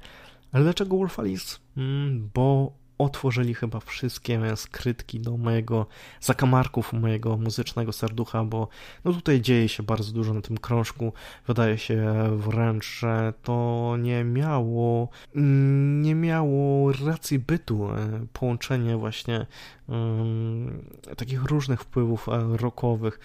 ale dlaczego Wolf Alice? Mm, bo otworzyli chyba wszystkie skrytki do mojego zakamarków mojego muzycznego serducha, bo no tutaj dzieje się bardzo dużo na tym krążku. Wydaje się wręcz, że to nie miało nie miało racji bytu e, połączenie właśnie um, takich różnych wpływów e, rockowych.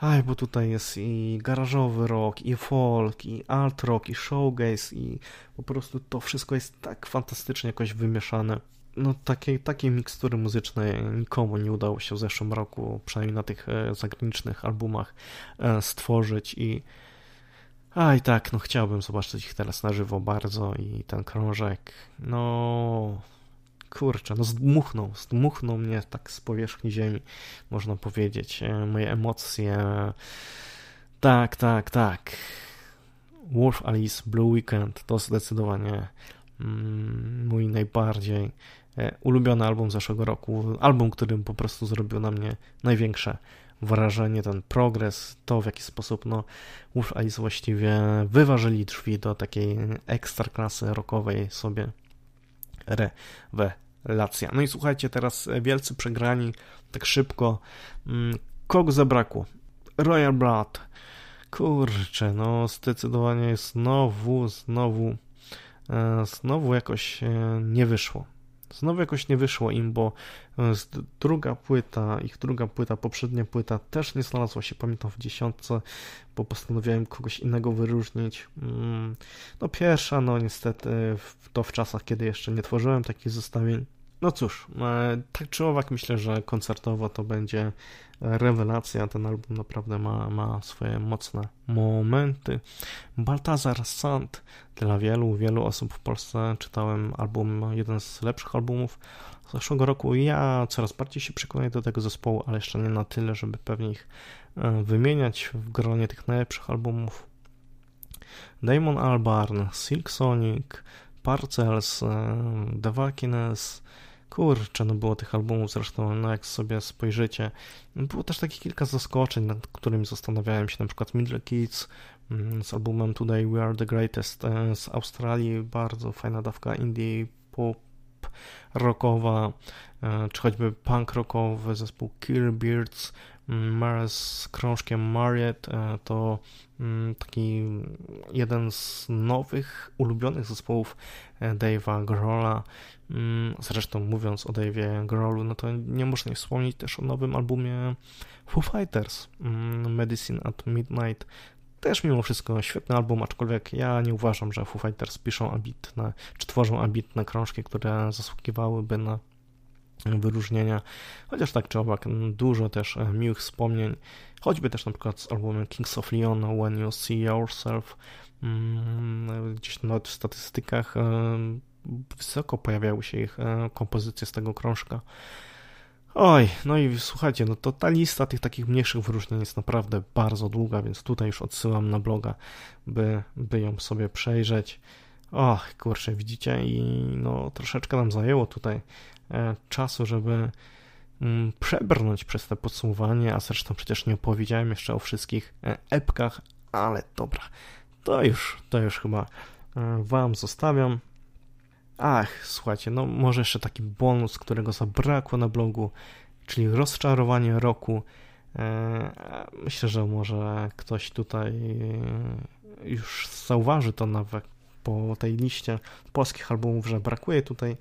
Aj, bo tutaj jest i garażowy rock, i folk, i alt rock, i showgaze, i po prostu to wszystko jest tak fantastycznie jakoś wymieszane no takiej, takiej mikstury muzycznej nikomu nie udało się w zeszłym roku, przynajmniej na tych e, zagranicznych albumach e, stworzyć i a i tak, no chciałbym zobaczyć ich teraz na żywo bardzo i ten krążek, no kurczę, no zdmuchnął, zdmuchnął mnie tak z powierzchni ziemi, można powiedzieć, e, moje emocje, tak, tak, tak. Wolf Alice Blue Weekend to zdecydowanie mm, mój najbardziej ulubiony album zeszłego roku, album, którym po prostu zrobił na mnie największe wrażenie, ten progres, to w jaki sposób no, Wolf Alice właściwie wyważyli drzwi do takiej ekstra klasy rockowej sobie rewelacja. No i słuchajcie, teraz wielcy przegrani, tak szybko, mm, kogo zabrakło? Royal Blood. Kurczę, no zdecydowanie znowu, znowu, e, znowu jakoś e, nie wyszło. Znowu jakoś nie wyszło im, bo e, druga płyta, ich druga płyta, poprzednia płyta też nie znalazła się, pamiętam, w dziesiątce, bo postanowiłem kogoś innego wyróżnić. Mm, no pierwsza, no niestety, to w czasach, kiedy jeszcze nie tworzyłem takich zestawień. No cóż, e, tak czy owak myślę, że koncertowo to będzie rewelacja. Ten album naprawdę ma, ma swoje mocne momenty. Baltazar Sand. Dla wielu, wielu osób w Polsce czytałem album, jeden z lepszych albumów z zeszłego roku. Ja coraz bardziej się przekonuję do tego zespołu, ale jeszcze nie na tyle, żeby pewnie ich e, wymieniać w gronie tych najlepszych albumów. Damon Albarn, Silk Sonic, Parcels, e, The Valkines, Kurczę, no było tych albumów zresztą, no jak sobie spojrzycie. Było też takie kilka zaskoczeń, nad którymi zastanawiałem się, na przykład Middle Kids mm, z albumem Today We Are The Greatest e, z Australii, bardzo fajna dawka indie pop rockowa, czy choćby punk rockowy zespół Killbeards, Mars z krążkiem Mariet to mm, taki jeden z nowych, ulubionych zespołów Dave'a Grohla. Mm, zresztą mówiąc o Dave'ie Grohlu, no to nie można nie wspomnieć też o nowym albumie Foo Fighters, mm, Medicine at Midnight. Też mimo wszystko świetny album, aczkolwiek ja nie uważam, że Foo Fighters piszą ambitne, czy tworzą ambitne krążki, które zasługiwałyby na wyróżnienia, chociaż tak czy owak dużo też e, miłych wspomnień, choćby też na przykład z albumem Kings of Leon, When You See Yourself, mm, gdzieś nawet w statystykach wysoko pojawiały się ich e, kompozycje z tego krążka. Oj, no i słuchajcie, no to ta lista tych takich mniejszych wyróżnień jest naprawdę bardzo długa, więc tutaj już odsyłam na bloga, by, by ją sobie przejrzeć. Och, kurczę, widzicie, i no troszeczkę nam zajęło tutaj e, czasu, żeby mm, przebrnąć przez te podsumowanie, a zresztą przecież nie opowiedziałem jeszcze o wszystkich e, epkach, ale dobra, to już, to już chyba wam zostawiam. Ach, słuchajcie, no może jeszcze taki bonus, którego zabrakło na blogu, czyli rozczarowanie roku. E, myślę, że może ktoś tutaj e, już zauważy to nawet po tej liście polskich albumów, że brakuje tutaj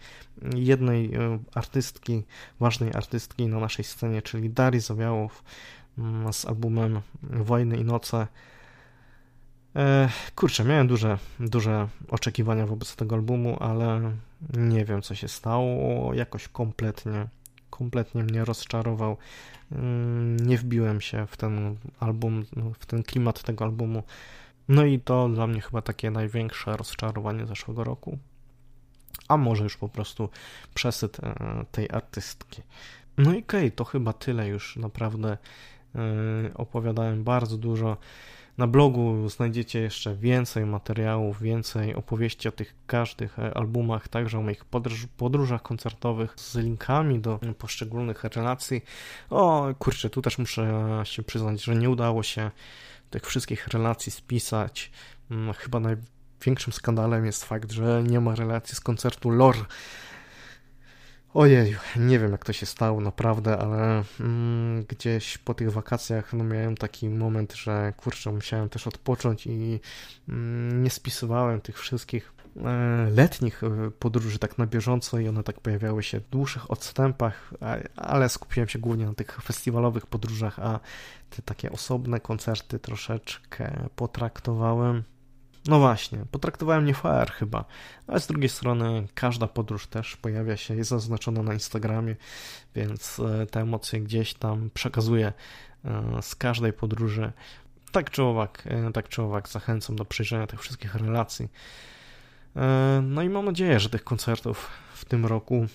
jednej e, artystki, ważnej artystki na naszej scenie, czyli Darii Zawiałow mm, z albumem Wojny i Noce. Kurczę, miałem duże, duże oczekiwania wobec tego albumu, ale nie wiem, co się stało. Jakoś kompletnie, kompletnie mnie rozczarował. Mm, nie wbiłem się w ten album, w ten klimat tego albumu. No i to dla mnie chyba takie największe rozczarowanie zeszłego roku. A może już po prostu przesyt e, tej artystki. No i okej, okay, to chyba tyle już naprawdę. E, opowiadałem bardzo dużo. Na blogu znajdziecie jeszcze więcej materiałów, więcej opowieści o tych każdych e, albumach, także o moich podróż, podróżach koncertowych z linkami do poszczególnych relacji. O kurczę, tu też muszę się przyznać, że nie udało się tych wszystkich relacji spisać. Mm, chyba największym skandalem jest fakt, że nie ma relacji z koncertu Lore Ojej, nie wiem jak to się stało naprawdę, ale mm, gdzieś po tych wakacjach no, miałem taki moment, że kurczę, musiałem też odpocząć i mm, nie spisywałem tych wszystkich e, letnich e, podróży tak na bieżąco i one tak pojawiały się w dłuższych odstępach, ale skupiłem się głównie na tych festiwalowych podróżach, a te takie osobne koncerty troszeczkę potraktowałem no właśnie, potraktowałem nie fair chyba, ale z drugiej strony każda podróż też pojawia się, jest zaznaczona na Instagramie, więc e, te emocje gdzieś tam przekazuję e, z każdej podróży. Tak czy owak, e, tak czy owak zachęcam do przejrzenia tych wszystkich relacji. No i mam nadzieję, że tych koncertów w tym roku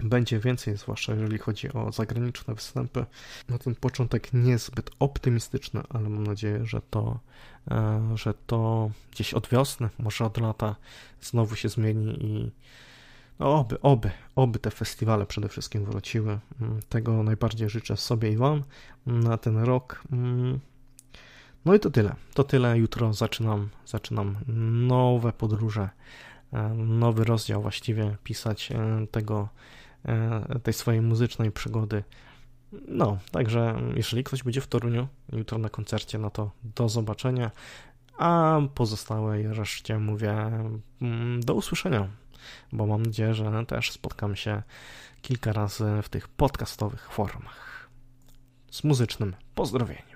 będzie więcej, zwłaszcza jeżeli chodzi o zagraniczne występy. Na ten początek niezbyt optymistyczny, ale mam nadzieję, że to, że to gdzieś od wiosny, może od lata znowu się zmieni i no oby, oby, oby te festiwale przede wszystkim wróciły. Mm, tego najbardziej życzę sobie i Wam na ten rok. Mm. No i to tyle. To tyle. Jutro zaczynam, zaczynam nowe podróże, e, nowy rozdział właściwie pisać e, tego E, tej swojej muzycznej przygody. No, także jeżeli ktoś będzie w Toruniu jutro na koncercie, no to do zobaczenia, a pozostałej reszcie mówię mm, do usłyszenia, bo mam nadzieję, że też spotkamy się kilka razy w tych podcastowych formach. Z muzycznym pozdrowieniem.